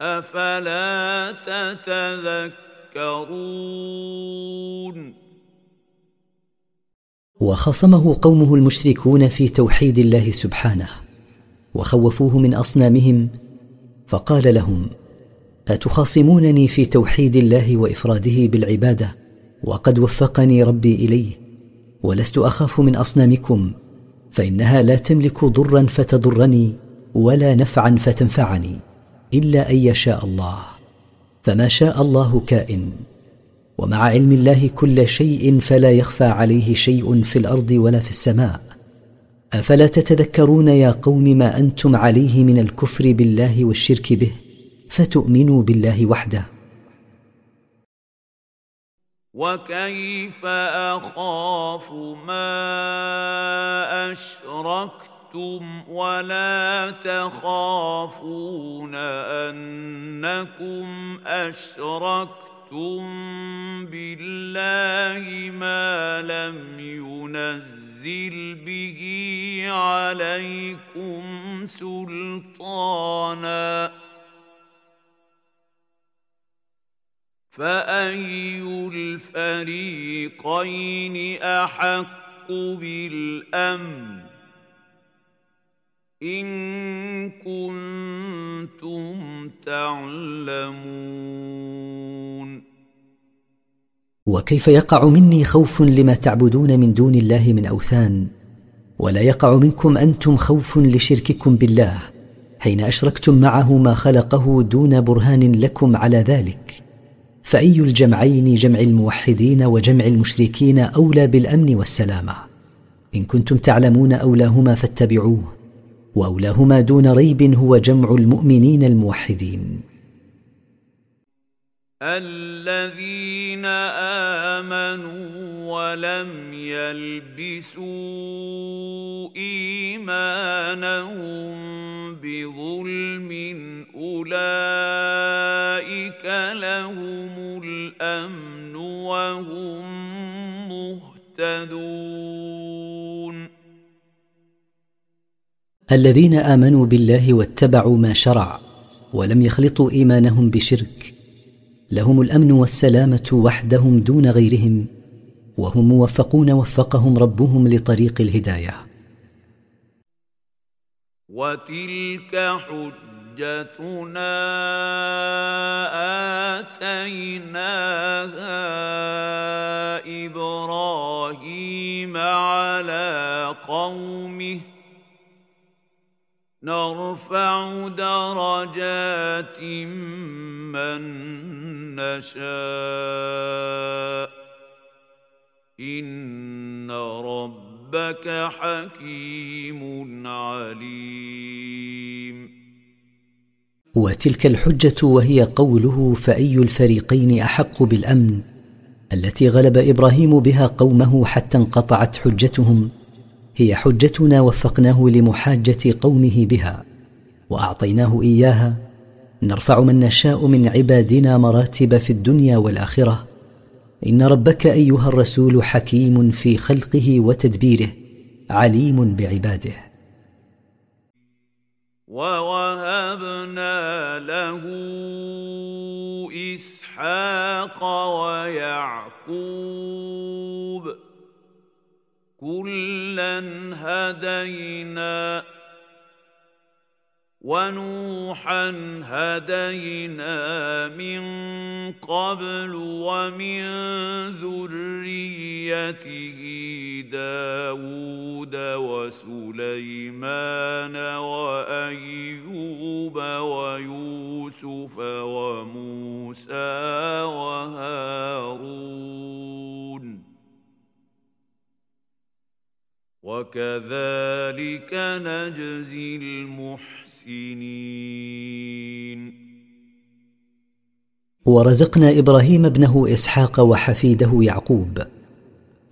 أفلا تتذكرون؟ وخصمه قومه المشركون في توحيد الله سبحانه وخوفوه من أصنامهم فقال لهم أتخاصمونني في توحيد الله وإفراده بالعبادة؟ وقد وفقني ربي إليه ولست أخاف من أصنامكم فإنها لا تملك ضرا فتضرني ولا نفعا فتنفعني. إلا أن يشاء الله فما شاء الله كائن. ومع علم الله كل شيء فلا يخفى عليه شيء في الأرض ولا في السماء. أفلا تتذكرون يا قوم ما أنتم عليه من الكفر بالله والشرك به؟ فتؤمنوا بالله وحده. وكيف أخاف ما اشركتم ولا تخافون انكم اشركتم بالله ما لم ينزل به عليكم سلطانا فأي الفريقين أحق بالأمن إن كنتم تعلمون. وكيف يقع مني خوف لما تعبدون من دون الله من أوثان؟ ولا يقع منكم أنتم خوف لشرككم بالله حين أشركتم معه ما خلقه دون برهان لكم على ذلك. فأي الجمعين جمع الموحدين وجمع المشركين أولى بالأمن والسلامة؟ إن كنتم تعلمون أولاهما فاتبعوه. وأولاهما دون ريب هو جمع المؤمنين الموحدين. الذين آمنوا ولم يلبسوا إيمانهم بظلم أولئك لهم الأمن وهم مهتدون. الذين آمنوا بالله واتبعوا ما شرع ولم يخلطوا إيمانهم بشرك لهم الأمن والسلامة وحدهم دون غيرهم وهم موفقون وفقهم ربهم لطريق الهداية. وتلك حجتنا آتيناها إبراهيم على قومه نرفع درجات من نشاء. إن ربك حكيم عليم. وتلك الحجة وهي قوله فأي الفريقين أحق بالأمن؟ التي غلب إبراهيم بها قومه حتى انقطعت حجتهم. هي حجتنا وفقناه لمحاجة قومه بها وأعطيناه إياها نرفع من نشاء من عبادنا مراتب في الدنيا والآخرة. إن ربك أيها الرسول حكيم في خلقه وتدبيره عليم بعباده. ووهبنا له إسحاق ويعقوب كلا هدينا ونوحا هدينا من قبل ومن ذريته داود وسليمان وأيوب ويوسف وموسى وهارون. وكذلك نجزي المحسنين. ورزقنا إبراهيم ابنه إسحاق وحفيده يعقوب.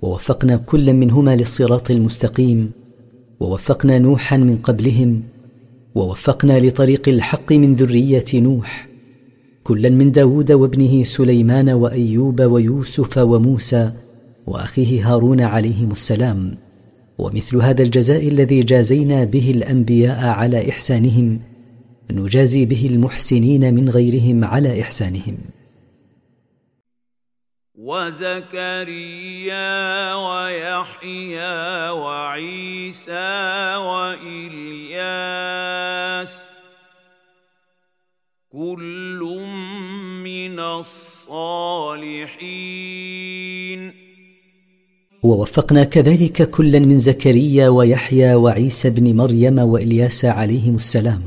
ووفقنا كلا منهما للصراط المستقيم. ووفقنا نوحا من قبلهم. ووفقنا لطريق الحق من ذرية نوح. كلا من داود وابنه سليمان وأيوب ويوسف وموسى وأخيه هارون عليهم السلام. ومثل هذا الجزاء الذي جازينا به الأنبياء على إحسانهم نجازي به المحسنين من غيرهم على إحسانهم. وزكريا ويحيى وعيسى وإلياس كل من الصالحين. ووفقنا كذلك كلا من زكريا ويحيى وعيسى بن مريم وإلياس عليهم السلام.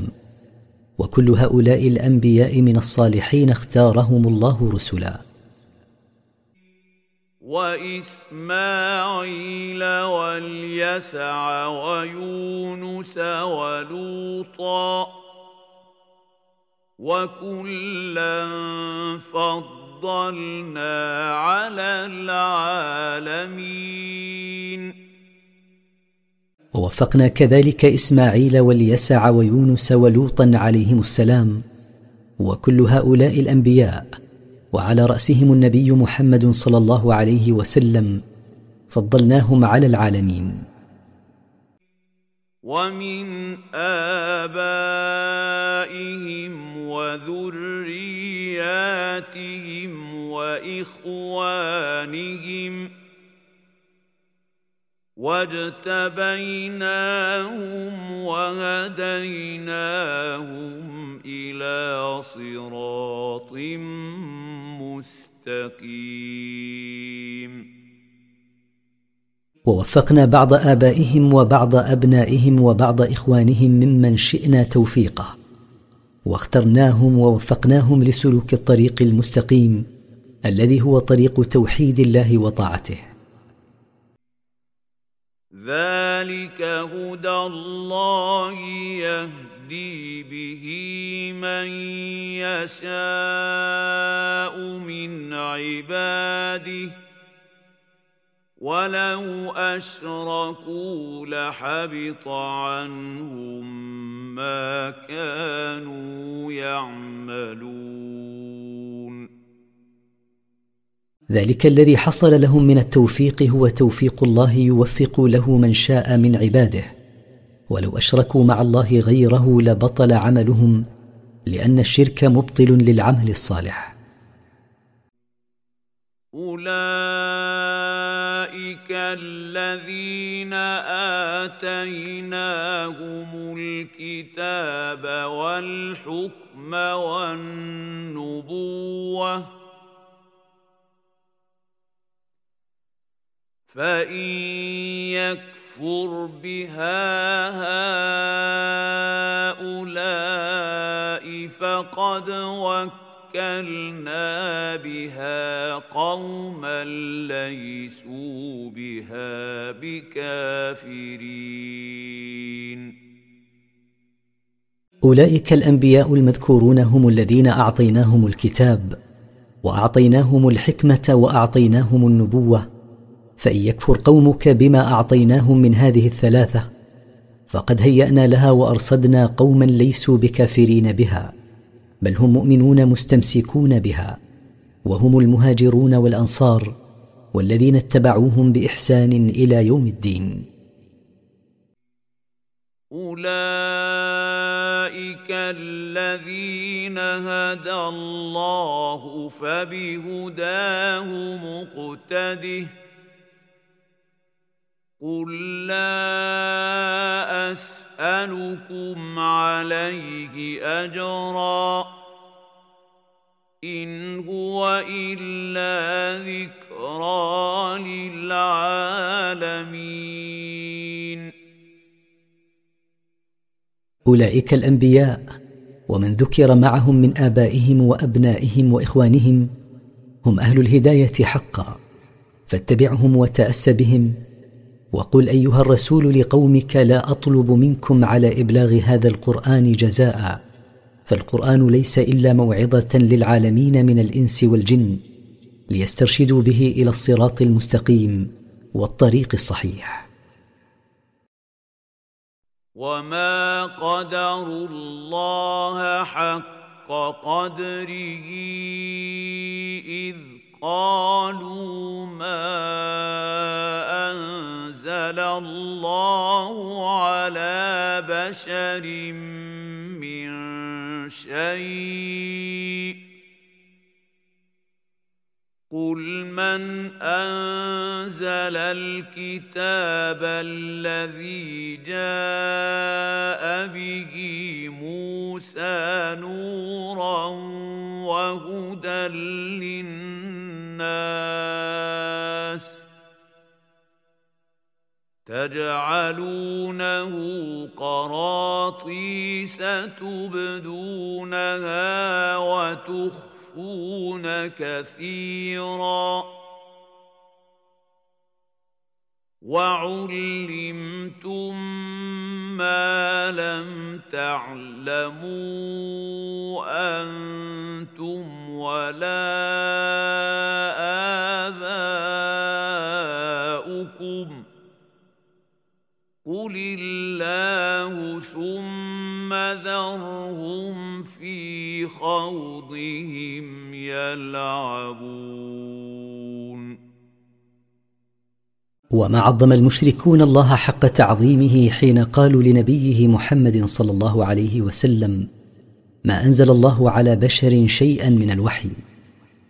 وكل هؤلاء الأنبياء من الصالحين اختارهم الله رسلا. وإسماعيل واليسع ويونس ولوطا. وكلا فضلنا على العالمين. ووفقنا كذلك إسماعيل واليسع ويونس ولوطا عليهم السلام وكل هؤلاء الأنبياء وعلى رأسهم النبي محمد صلى الله عليه وسلم فضلناهم على العالمين. ومن آبائهم وذرياتهم وإخوانهم واجتبيناهم وهديناهم إلى صراط مستقيم. ووفقنا بعض آبائهم وبعض أبنائهم وبعض إخوانهم ممن شئنا توفيقه واخترناهم ووفقناهم لسلوك الطريق المستقيم الذي هو طريق توحيد الله وطاعته. ذلك هدى الله يهدي به من يشاء من عباده. ولو أشركوا لحبط عنهم ما كانوا يعملون. ذلك الذي حصل لهم من التوفيق هو توفيق الله يوفق له من شاء من عباده. ولو أشركوا مع الله غيره لبطل عملهم لأن الشرك مبطل للعمل الصالح. أولئك الذين آتيناهم الكتاب والحكم والنبوة فإن يكفر بها هؤلاء فقد وكلنا بها قوما ليسوا بها بكافرين أولئك الأنبياء المذكورون هم الذين أعطيناهم الكتاب وأعطيناهم الحكمة وأعطيناهم النبوة. فإن يكفر قومك بما أعطيناهم من هذه الثلاثة فقد هيأنا لها وأرصدنا قوما ليسوا بكافرين بها. بل هم مؤمنون مستمسكون بها وهم المهاجرون والأنصار والذين اتبعوهم بإحسان إلى يوم الدين. أولئك الذين هدى الله فبهداه مقتده قل لا اسالكم عليه اجرا ان هو الا ذكرى للعالمين اولئك الانبياء ومن ذكر معهم من ابائهم وابنائهم واخوانهم هم أهل الهدايه حقا فاتبعهم وتاس بهم وقل أيها الرسول لقومك لا أطلب منكم على إبلاغ هذا القرآن جزاء. فالقرآن ليس إلا موعظة للعالمين من الإنس والجن ليسترشدوا به إلى الصراط المستقيم والطريق الصحيح. وما قدروا الله حق قدره اذ قالوا ما أنزل الله على بشر من شيء قل من انزل الكتاب الذي جاء به موسى نورا وهدى للناس تجعلونه قراطيس تبدونها وتخفون يخفون كثيرا. وعلمتم ما لم تعلموا أنتم ولا آباؤكم. قل الله ثم ذرهم في خوضهم يلعبون وما عظم المشركون الله حق تعظيمه حين قالوا لنبيه محمد صلى الله عليه وسلم ما انزل الله على بشر شيئا من الوحي.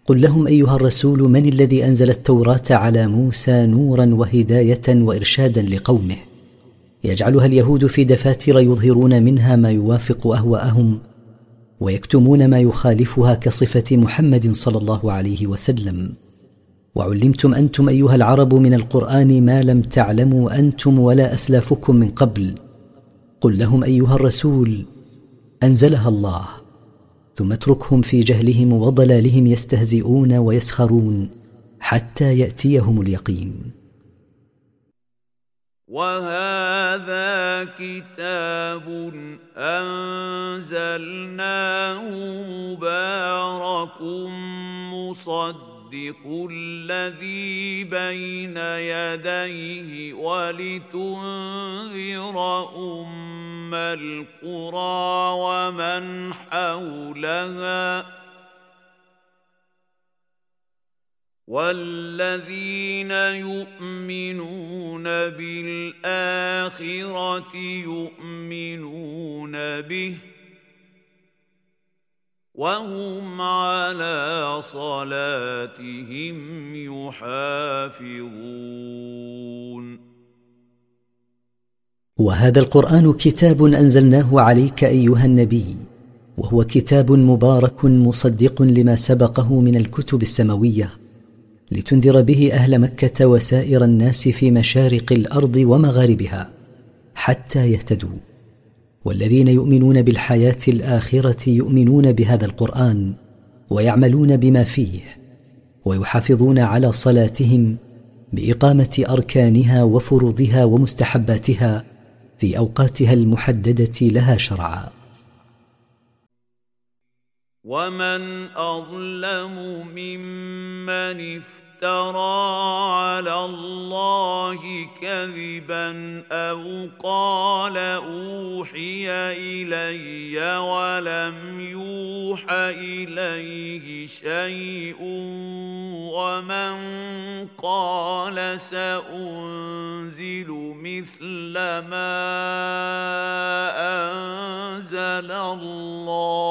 قل لهم ايها الرسول من الذي انزل التوراه على موسى نورا وهدايه وارشادا لقومه؟ يجعلها اليهود في دفاتر يظهرون منها ما يوافق أهواءهم ويكتمون ما يخالفها كصفة محمد صلى الله عليه وسلم. وعلمتم أنتم أيها العرب من القرآن ما لم تعلموا أنتم ولا أسلافكم من قبل. قل لهم أيها الرسول أنزلها الله. ثم اتركهم في جهلهم وضلالهم يستهزئون ويسخرون حتى يأتيهم اليقين. وهذا كتاب أنزلناه مبارك مصدق الذي بين يديه ولتنذر أم القرى ومن حولها والذين يؤمنون بالاخره يؤمنون به وهم على صلاتهم يحافظون وهذا القرآن كتاب أنزلناه عليك أيها النبي وهو كتاب مبارك مصدق لما سبقه من الكتب السماوية. لتنذر به أهل مكة وسائر الناس في مشارق الأرض ومغاربها حتى يهتدوا. والذين يؤمنون بالحياة الآخرة يؤمنون بهذا القرآن ويعملون بما فيه ويحافظون على صلاتهم بإقامة أركانها وفروضها ومستحباتها في أوقاتها المحددة لها شرعا. ومن اظلم ممن افترى افترى على الله كذبا أو قال أوحي إلي ولم يوح إليه شيء ومن قال سأنزل مثل ما أنزل الله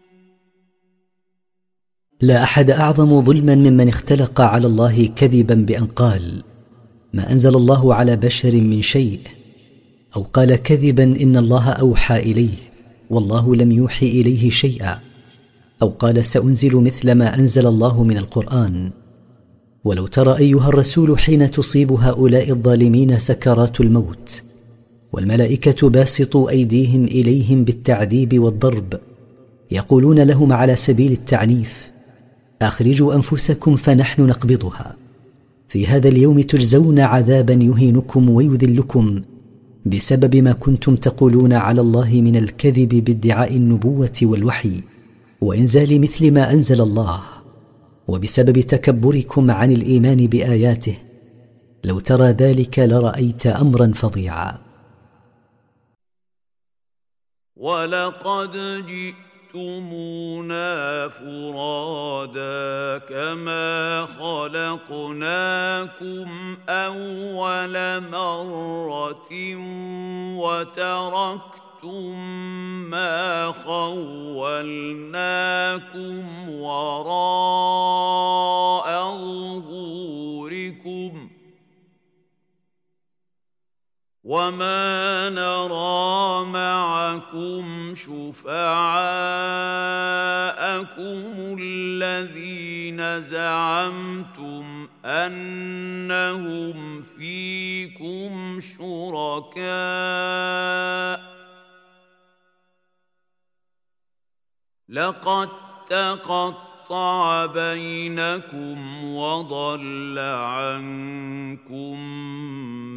لا أحد أعظم ظلما ممن اختلق على الله كذبا بأن قال ما أنزل الله على بشر من شيء. أو قال كذبا إن الله أوحى إليه والله لم يوحي إليه شيئا. أو قال سأنزل مثل ما أنزل الله من القرآن ولو ترى أيها الرسول حين تصيب هؤلاء الظالمين سكرات الموت والملائكة باسطوا أيديهم إليهم بالتعذيب والضرب يقولون لهم على سبيل التعنيف أخرجوا أنفسكم فنحن نقبضها. في هذا اليوم تجزون عذابا يهينكم ويذلكم بسبب ما كنتم تقولون على الله من الكذب بادعاء النبوة والوحي وإنزال مثل ما أنزل الله. وبسبب تكبركم عن الإيمان بآياته لو ترى ذلك لرأيت أمرا فظيعا. ولقد جئتمونا فرادا كما خلقناكم أول مرة وتركتم مَّا خَوَّلْنَاكُمْ وَرَاءَ ظُهُورِكُمْ وَمَا نَرَىٰ مَعَكُمْ شُفَعَاءَكُمُ الَّذِينَ زَعَمْتُمْ أَنَّهُمْ فِيكُمْ شُرَكَاءُ لقد تقطع بينكم وضل عنكم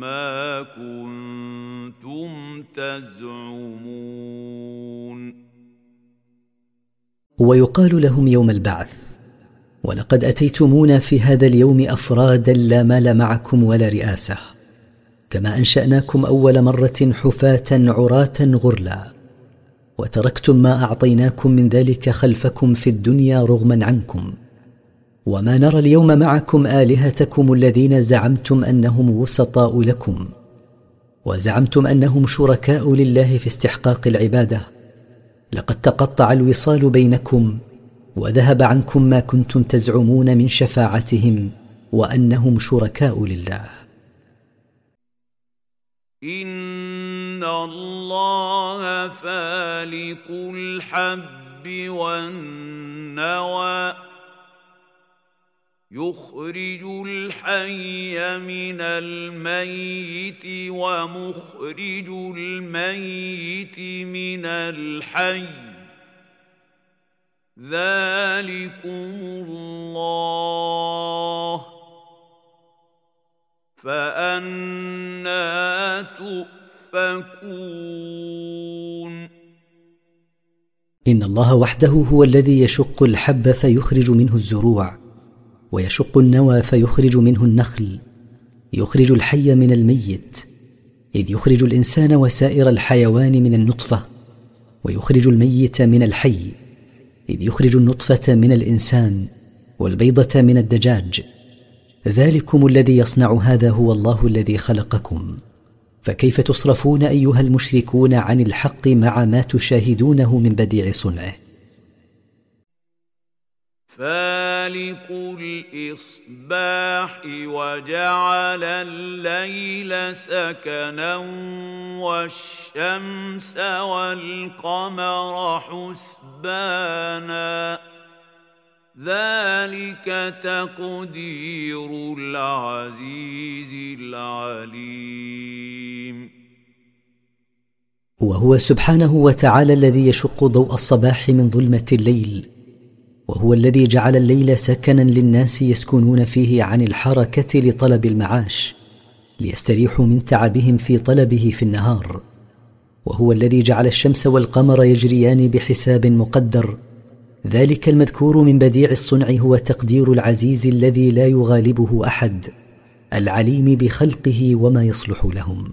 ما كنتم تزعمون. ويقال لهم يوم البعث ولقد أتيتمونا في هذا اليوم أفرادا لا مال معكم ولا رئاسة كما أنشأناكم أول مرة حفاة عراة غرلا وتركتم ما أعطيناكم من ذلك خلفكم في الدنيا رغما عنكم وما نرى اليوم معكم آلهتكم الذين زعمتم أنهم وسطاء لكم. وزعمتم أنهم شركاء لله في استحقاق العبادة. لقد تقطع الوصال بينكم وذهب عنكم ما كنتم تزعمون من شفاعتهم وأنهم شركاء لله. إن الله فالق الحب والنوى يخرج الحي من الميت ومخرج الميت من الحي. ذلكم الله. فأنا تؤفكون. إن الله وحده هو الذي يشق الحب فيخرج منه الزروع. ويشق النوى فيخرج منه النخل. يخرج الحي من الميت. إذ يخرج الإنسان وسائر الحيوان من النطفة. ويخرج الميت من الحي. إذ يخرج النطفة من الإنسان. والبيضة من الدجاج. ذلكم الذي يصنع هذا هو الله الذي خلقكم. فكيف تصرفون أيها المشركون عن الحق مع ما تشاهدونه من بديع صنعه؟ فالق الإصباح وجعل الليل سكنا والشمس والقمر حسبانا. ذلك تقدير العزيز العليم. وهو سبحانه وتعالى الذي يشق ضوء الصباح من ظلمة الليل وهو الذي جعل الليل سكنا للناس يسكنون فيه عن الحركة لطلب المعاش ليستريحوا من تعبهم في طلبه في النهار. وهو الذي جعل الشمس والقمر يجريان بحساب مقدر. ذلك المذكور من بديع الصنع هو تقدير العزيز الذي لا يغالبه أحد العليم بخلقه وما يصلح لهم.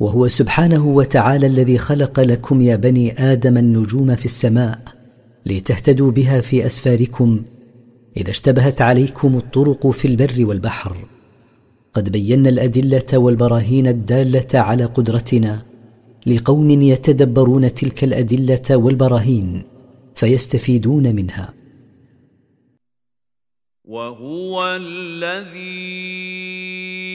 وهو سبحانه وتعالى الذي خلق لكم يا بني آدم النجوم في السماء لتهتدوا بها في أسفاركم إذا اشتبهت عليكم الطرق في البر والبحر. قد بينا الأدلة والبراهين الدالة على قدرتنا لقوم يتدبرون تلك الأدلة والبراهين فيستفيدون منها. وهو الذي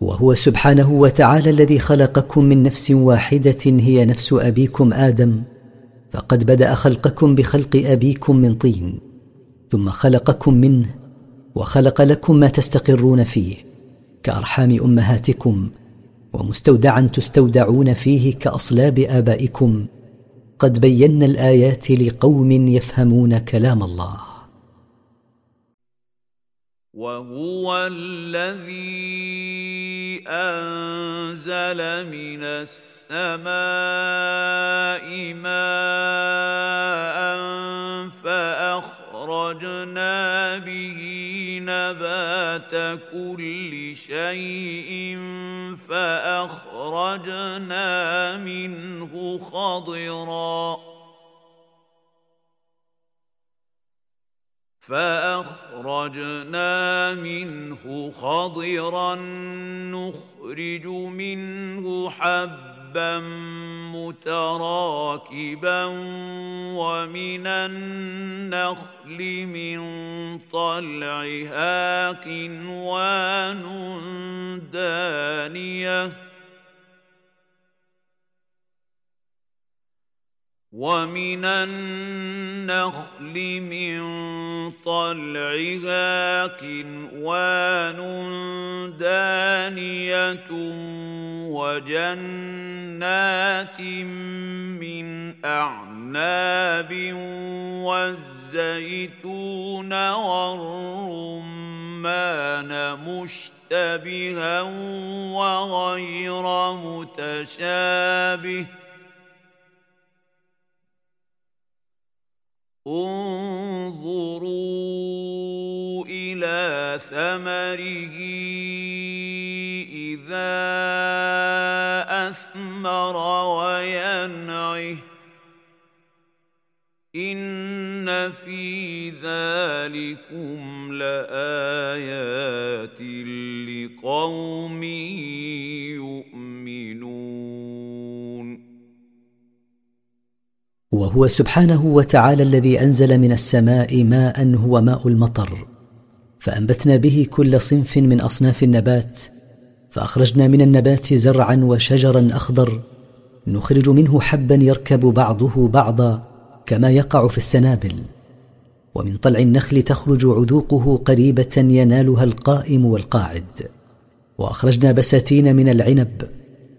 وهو سبحانه وتعالى الذي خلقكم من نفس واحدة هي نفس أبيكم آدم. فقد بدأ خلقكم بخلق أبيكم من طين ثم خلقكم منه وخلق لكم ما تستقرون فيه كأرحام أمهاتكم ومستودعا تستودعون فيه كأصلاب آبائكم. قد بينا الآيات لقوم يفهمون كلام الله. وهو الذي أنزل من السماء ماء فأخرجنا به نبات كل شيء فأخرجنا منه خضرا فأخرجنا منه خضرا نخرج منه حبا متراكبا ومن النخل من طلعها قنوان دانية ومن النخل من طلعها قنوان دانية وجنات من أعناب والزيتون والرمان مشتبها وغير متشابه انظروا إلى ثمره إذا أثمر وينعه. إن في ذلكم لآيات لقوم وهو سبحانه وتعالى الذي أنزل من السماء ماء هو ماء المطر فأنبتنا به كل صنف من أصناف النبات فأخرجنا من النبات زرعا وشجرا أخضر نخرج منه حبا يركب بعضه بعضا كما يقع في السنابل ومن طلع النخل تخرج عذوقه قريبة ينالها القائم والقاعد وأخرجنا بساتين من العنب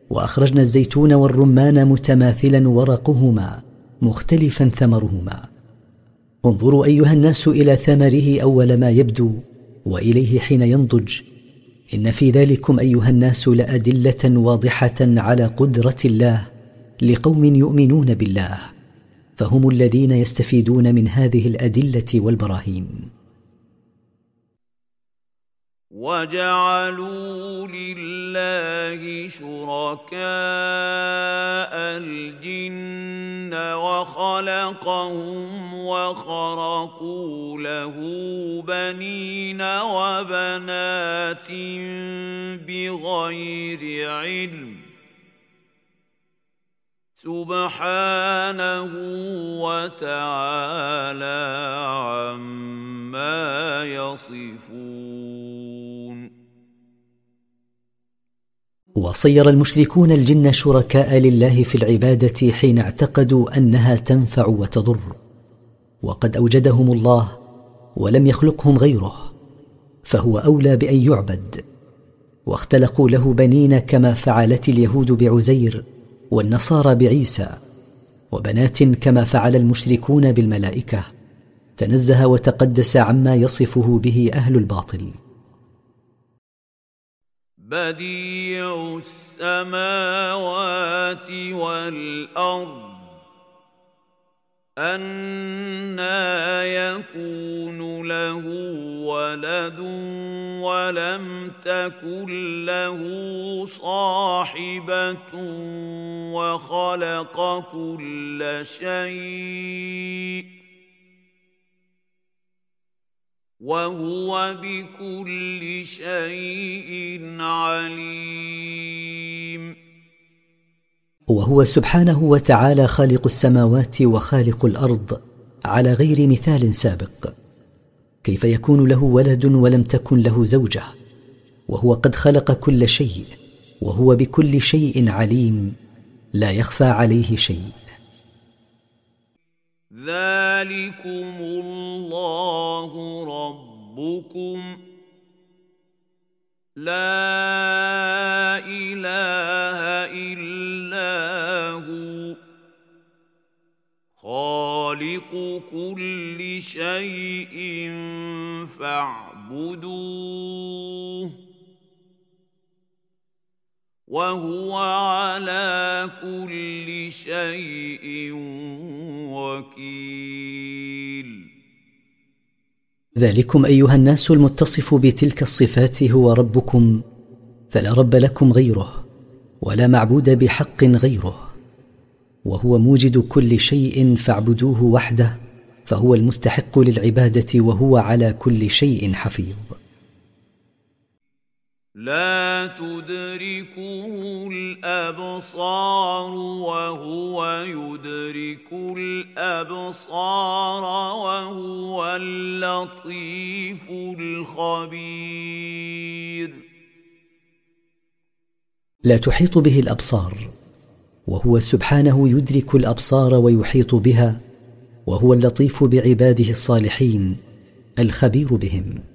وأخرجنا الزيتون والرمان متماثلا ورقهما. مختلفا ثمرهما. انظروا أيها الناس إلى ثمره أول ما يبدو وإليه حين ينضج. إن في ذلكم أيها الناس لأدلة واضحة على قدرة الله لقوم يؤمنون بالله فهم الذين يستفيدون من هذه الأدلة والبراهين. وجعلوا لله شركاء الجن وخلقهم وخرقوا له بنين وبنات بغير علم. سبحانه وتعالى عما يصفون. وصير المشركون الجن شركاء لله في العبادة حين اعتقدوا أنها تنفع وتضر. وقد أوجدهم الله ولم يخلقهم غيره فهو أولى بأن يعبد. واختلقوا له بنين كما فعلت اليهود بعزير والنصارى بعيسى وبنات كما فعل المشركون بالملائكة. تنزه وتقدس عما يصفه به أهل الباطل. بديع السماوات والأرض أنا يكون له ولد ولم تكن له صاحبة وخلق كل شيء وهو بكل شيء عليم. وهو سبحانه وتعالى خالق السماوات وخالق الأرض على غير مثال سابق. كيف يكون له ولد ولم تكن له زوجة؟ وهو قد خلق كل شيء وهو بكل شيء عليم لا يخفى عليه شيء. ذلكم الله ربكم. لا إله إلا هو. خالق كل شيء فاعبدوه. وهو على كل شيء وكيل. ذلكم أيها الناس المتصف بتلك الصفات هو ربكم فلا رب لكم غيره ولا معبود بحق غيره وهو موجد كل شيء فاعبدوه وحده فهو المستحق للعبادة وهو على كل شيء حفيظ. لا تدركه الأبصار وهو يدرك الأبصار وهو اللطيف الخبير. لا تحيط به الأبصار وهو سبحانه يدرك الأبصار ويحيط بها وهو اللطيف بعباده الصالحين الخبير بهم.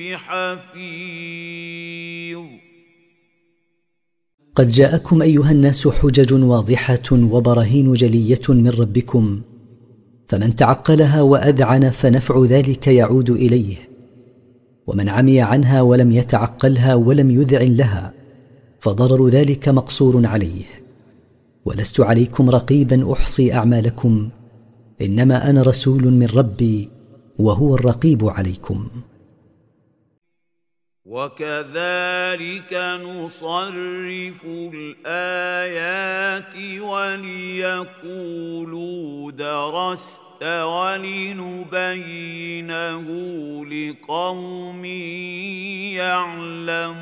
بحفيظ. قد جاءكم أيها الناس حجج واضحة وبراهين جلية من ربكم فمن تعقلها وأذعن فنفع ذلك يعود إليه ومن عمي عنها ولم يتعقلها ولم يذعن لها فضرر ذلك مقصور عليه. ولست عليكم رقيبا أحصي أعمالكم إنما أنا رسول من ربي وهو الرقيب عليكم. وكذلك نصرف الآيات وليقولوا درست ولنبينه لقوم يعلمون.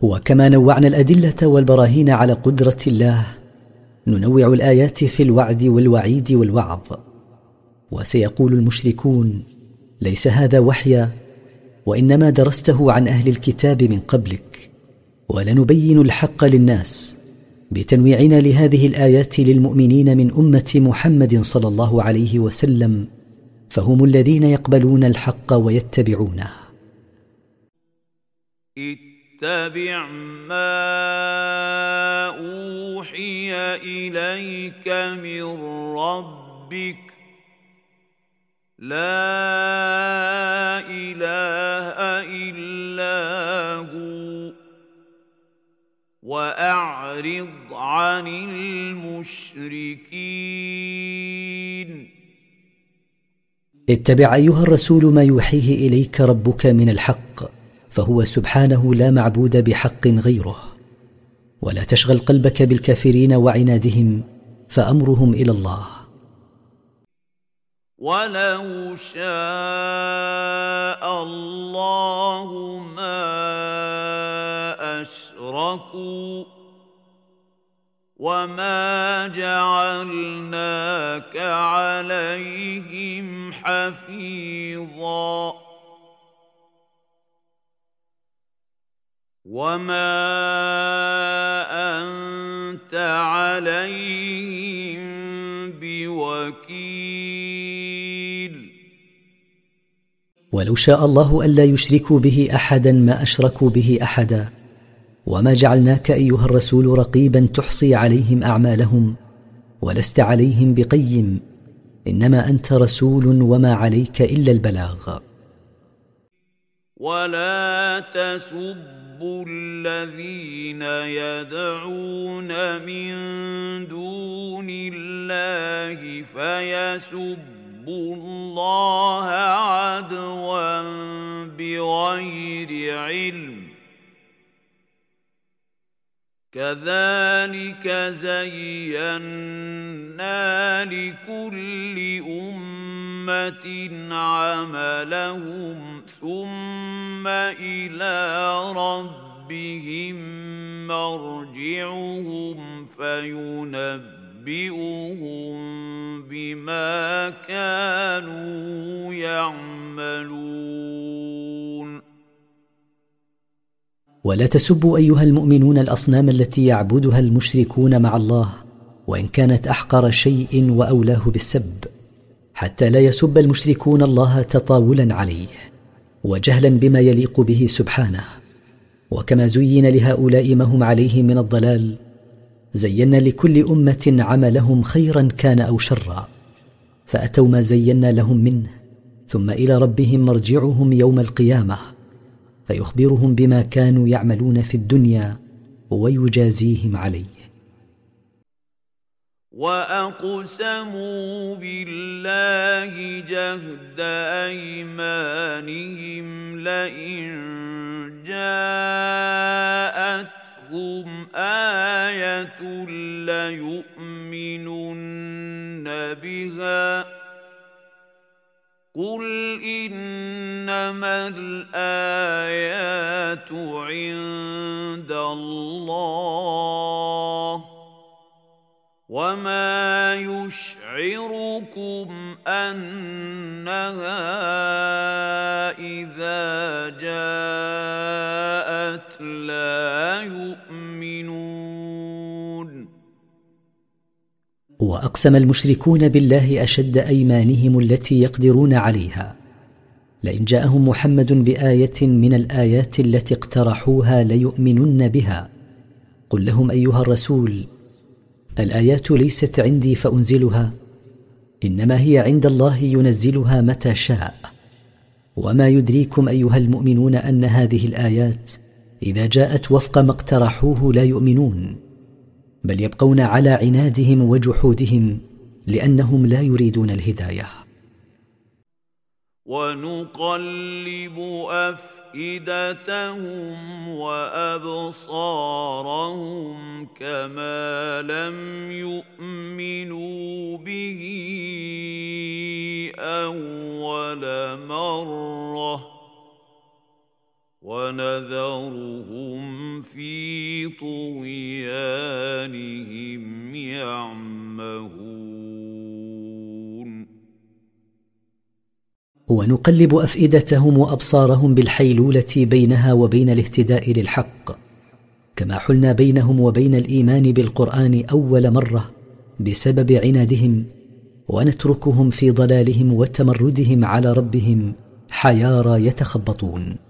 وكما نوعنا الأدلة والبراهين على قدرة الله ننوع الآيات في الوعد والوعيد والوعظ وسيقول المشركون ليس هذا وحيا وإنما درسته عن أهل الكتاب من قبلك ولنبين الحق للناس بتنويعنا لهذه الآيات للمؤمنين من أمة محمد صلى الله عليه وسلم فهم الذين يقبلون الحق ويتبعونه. اتبع ما أوحي إليك من ربك لا إله إلا هو وأعرض عن المشركين. اتبع أيها الرسول ما يوحيه إليك ربك من الحق فهو سبحانه لا معبود بحق غيره. ولا تشغل قلبك بالكافرين وعنادهم فأمرهم إلى الله. ولو شاء الله ما اشركوا وما جعلناك عليهم حفيظا وما انت عليهم بوكيل ولو شاء الله ألا يشركوا به أحدا ما أشركوا به أحدا. وما جعلناك أيها الرسول رقيبا تحصي عليهم أعمالهم ولست عليهم بقيم إنما أنت رسول وما عليك إلا البلاغ. ولا تسبوا الذين يدعون من دون الله فيسبوا الله عدوا بغير علم كذلك زينا لكل امه عملهم ثم إلى ربهم مرجعهم فينبئهم بما كانوا يعملون ولا تسبوا ايها المؤمنون الاصنام التي يعبدها المشركون مع الله وان كانت احقر شيء واولاه بالسب حتى لا يسب المشركون الله تطاولا عليه وجهلا بما يليق به سبحانه وكما زين لهؤلاء ما هم عليه من الضلال زينا لكل أمة عملهم خيرا كان أو شرا. فأتوا ما زينا لهم منه ثم إلى ربهم مرجعهم يوم القيامة فيخبرهم بما كانوا يعملون في الدنيا ويجازيهم عليه. وأقسموا بالله جهد أيمانهم لئن جاءتهم آية ليؤمنن بها. قل إنما الآيات عند الله. وما يشعركم أنها إذا جاءت لا يؤمنون. وأقسم المشركون بالله أشد أيمانهم التي يقدرون عليها. لئن جاءهم محمد بآية من الآيات التي اقترحوها ليؤمنن بها. قل لهم أيها الرسول الآيات ليست عندي فأنزلها إنما هي عند الله ينزلها متى شاء. وما يدريكم أيها المؤمنون أن هذه الآيات إذا جاءت وفق ما اقترحوه لا يؤمنون بل يبقون على عنادهم وجحودهم لأنهم لا يريدون الهداية. ونقلب أفئدتهم وأبصارهم كما لم يؤمنوا به أول مرة. ونذرهم في طغيانهم يعمهون. ونقلب أفئدتهم وأبصارهم بالحيلولة بينها وبين الاهتداء للحق. كما حلنا بينهم وبين الإيمان بالقرآن أول مرة بسبب عنادهم ونتركهم في ضلالهم وتمردهم على ربهم حيارى يتخبطون.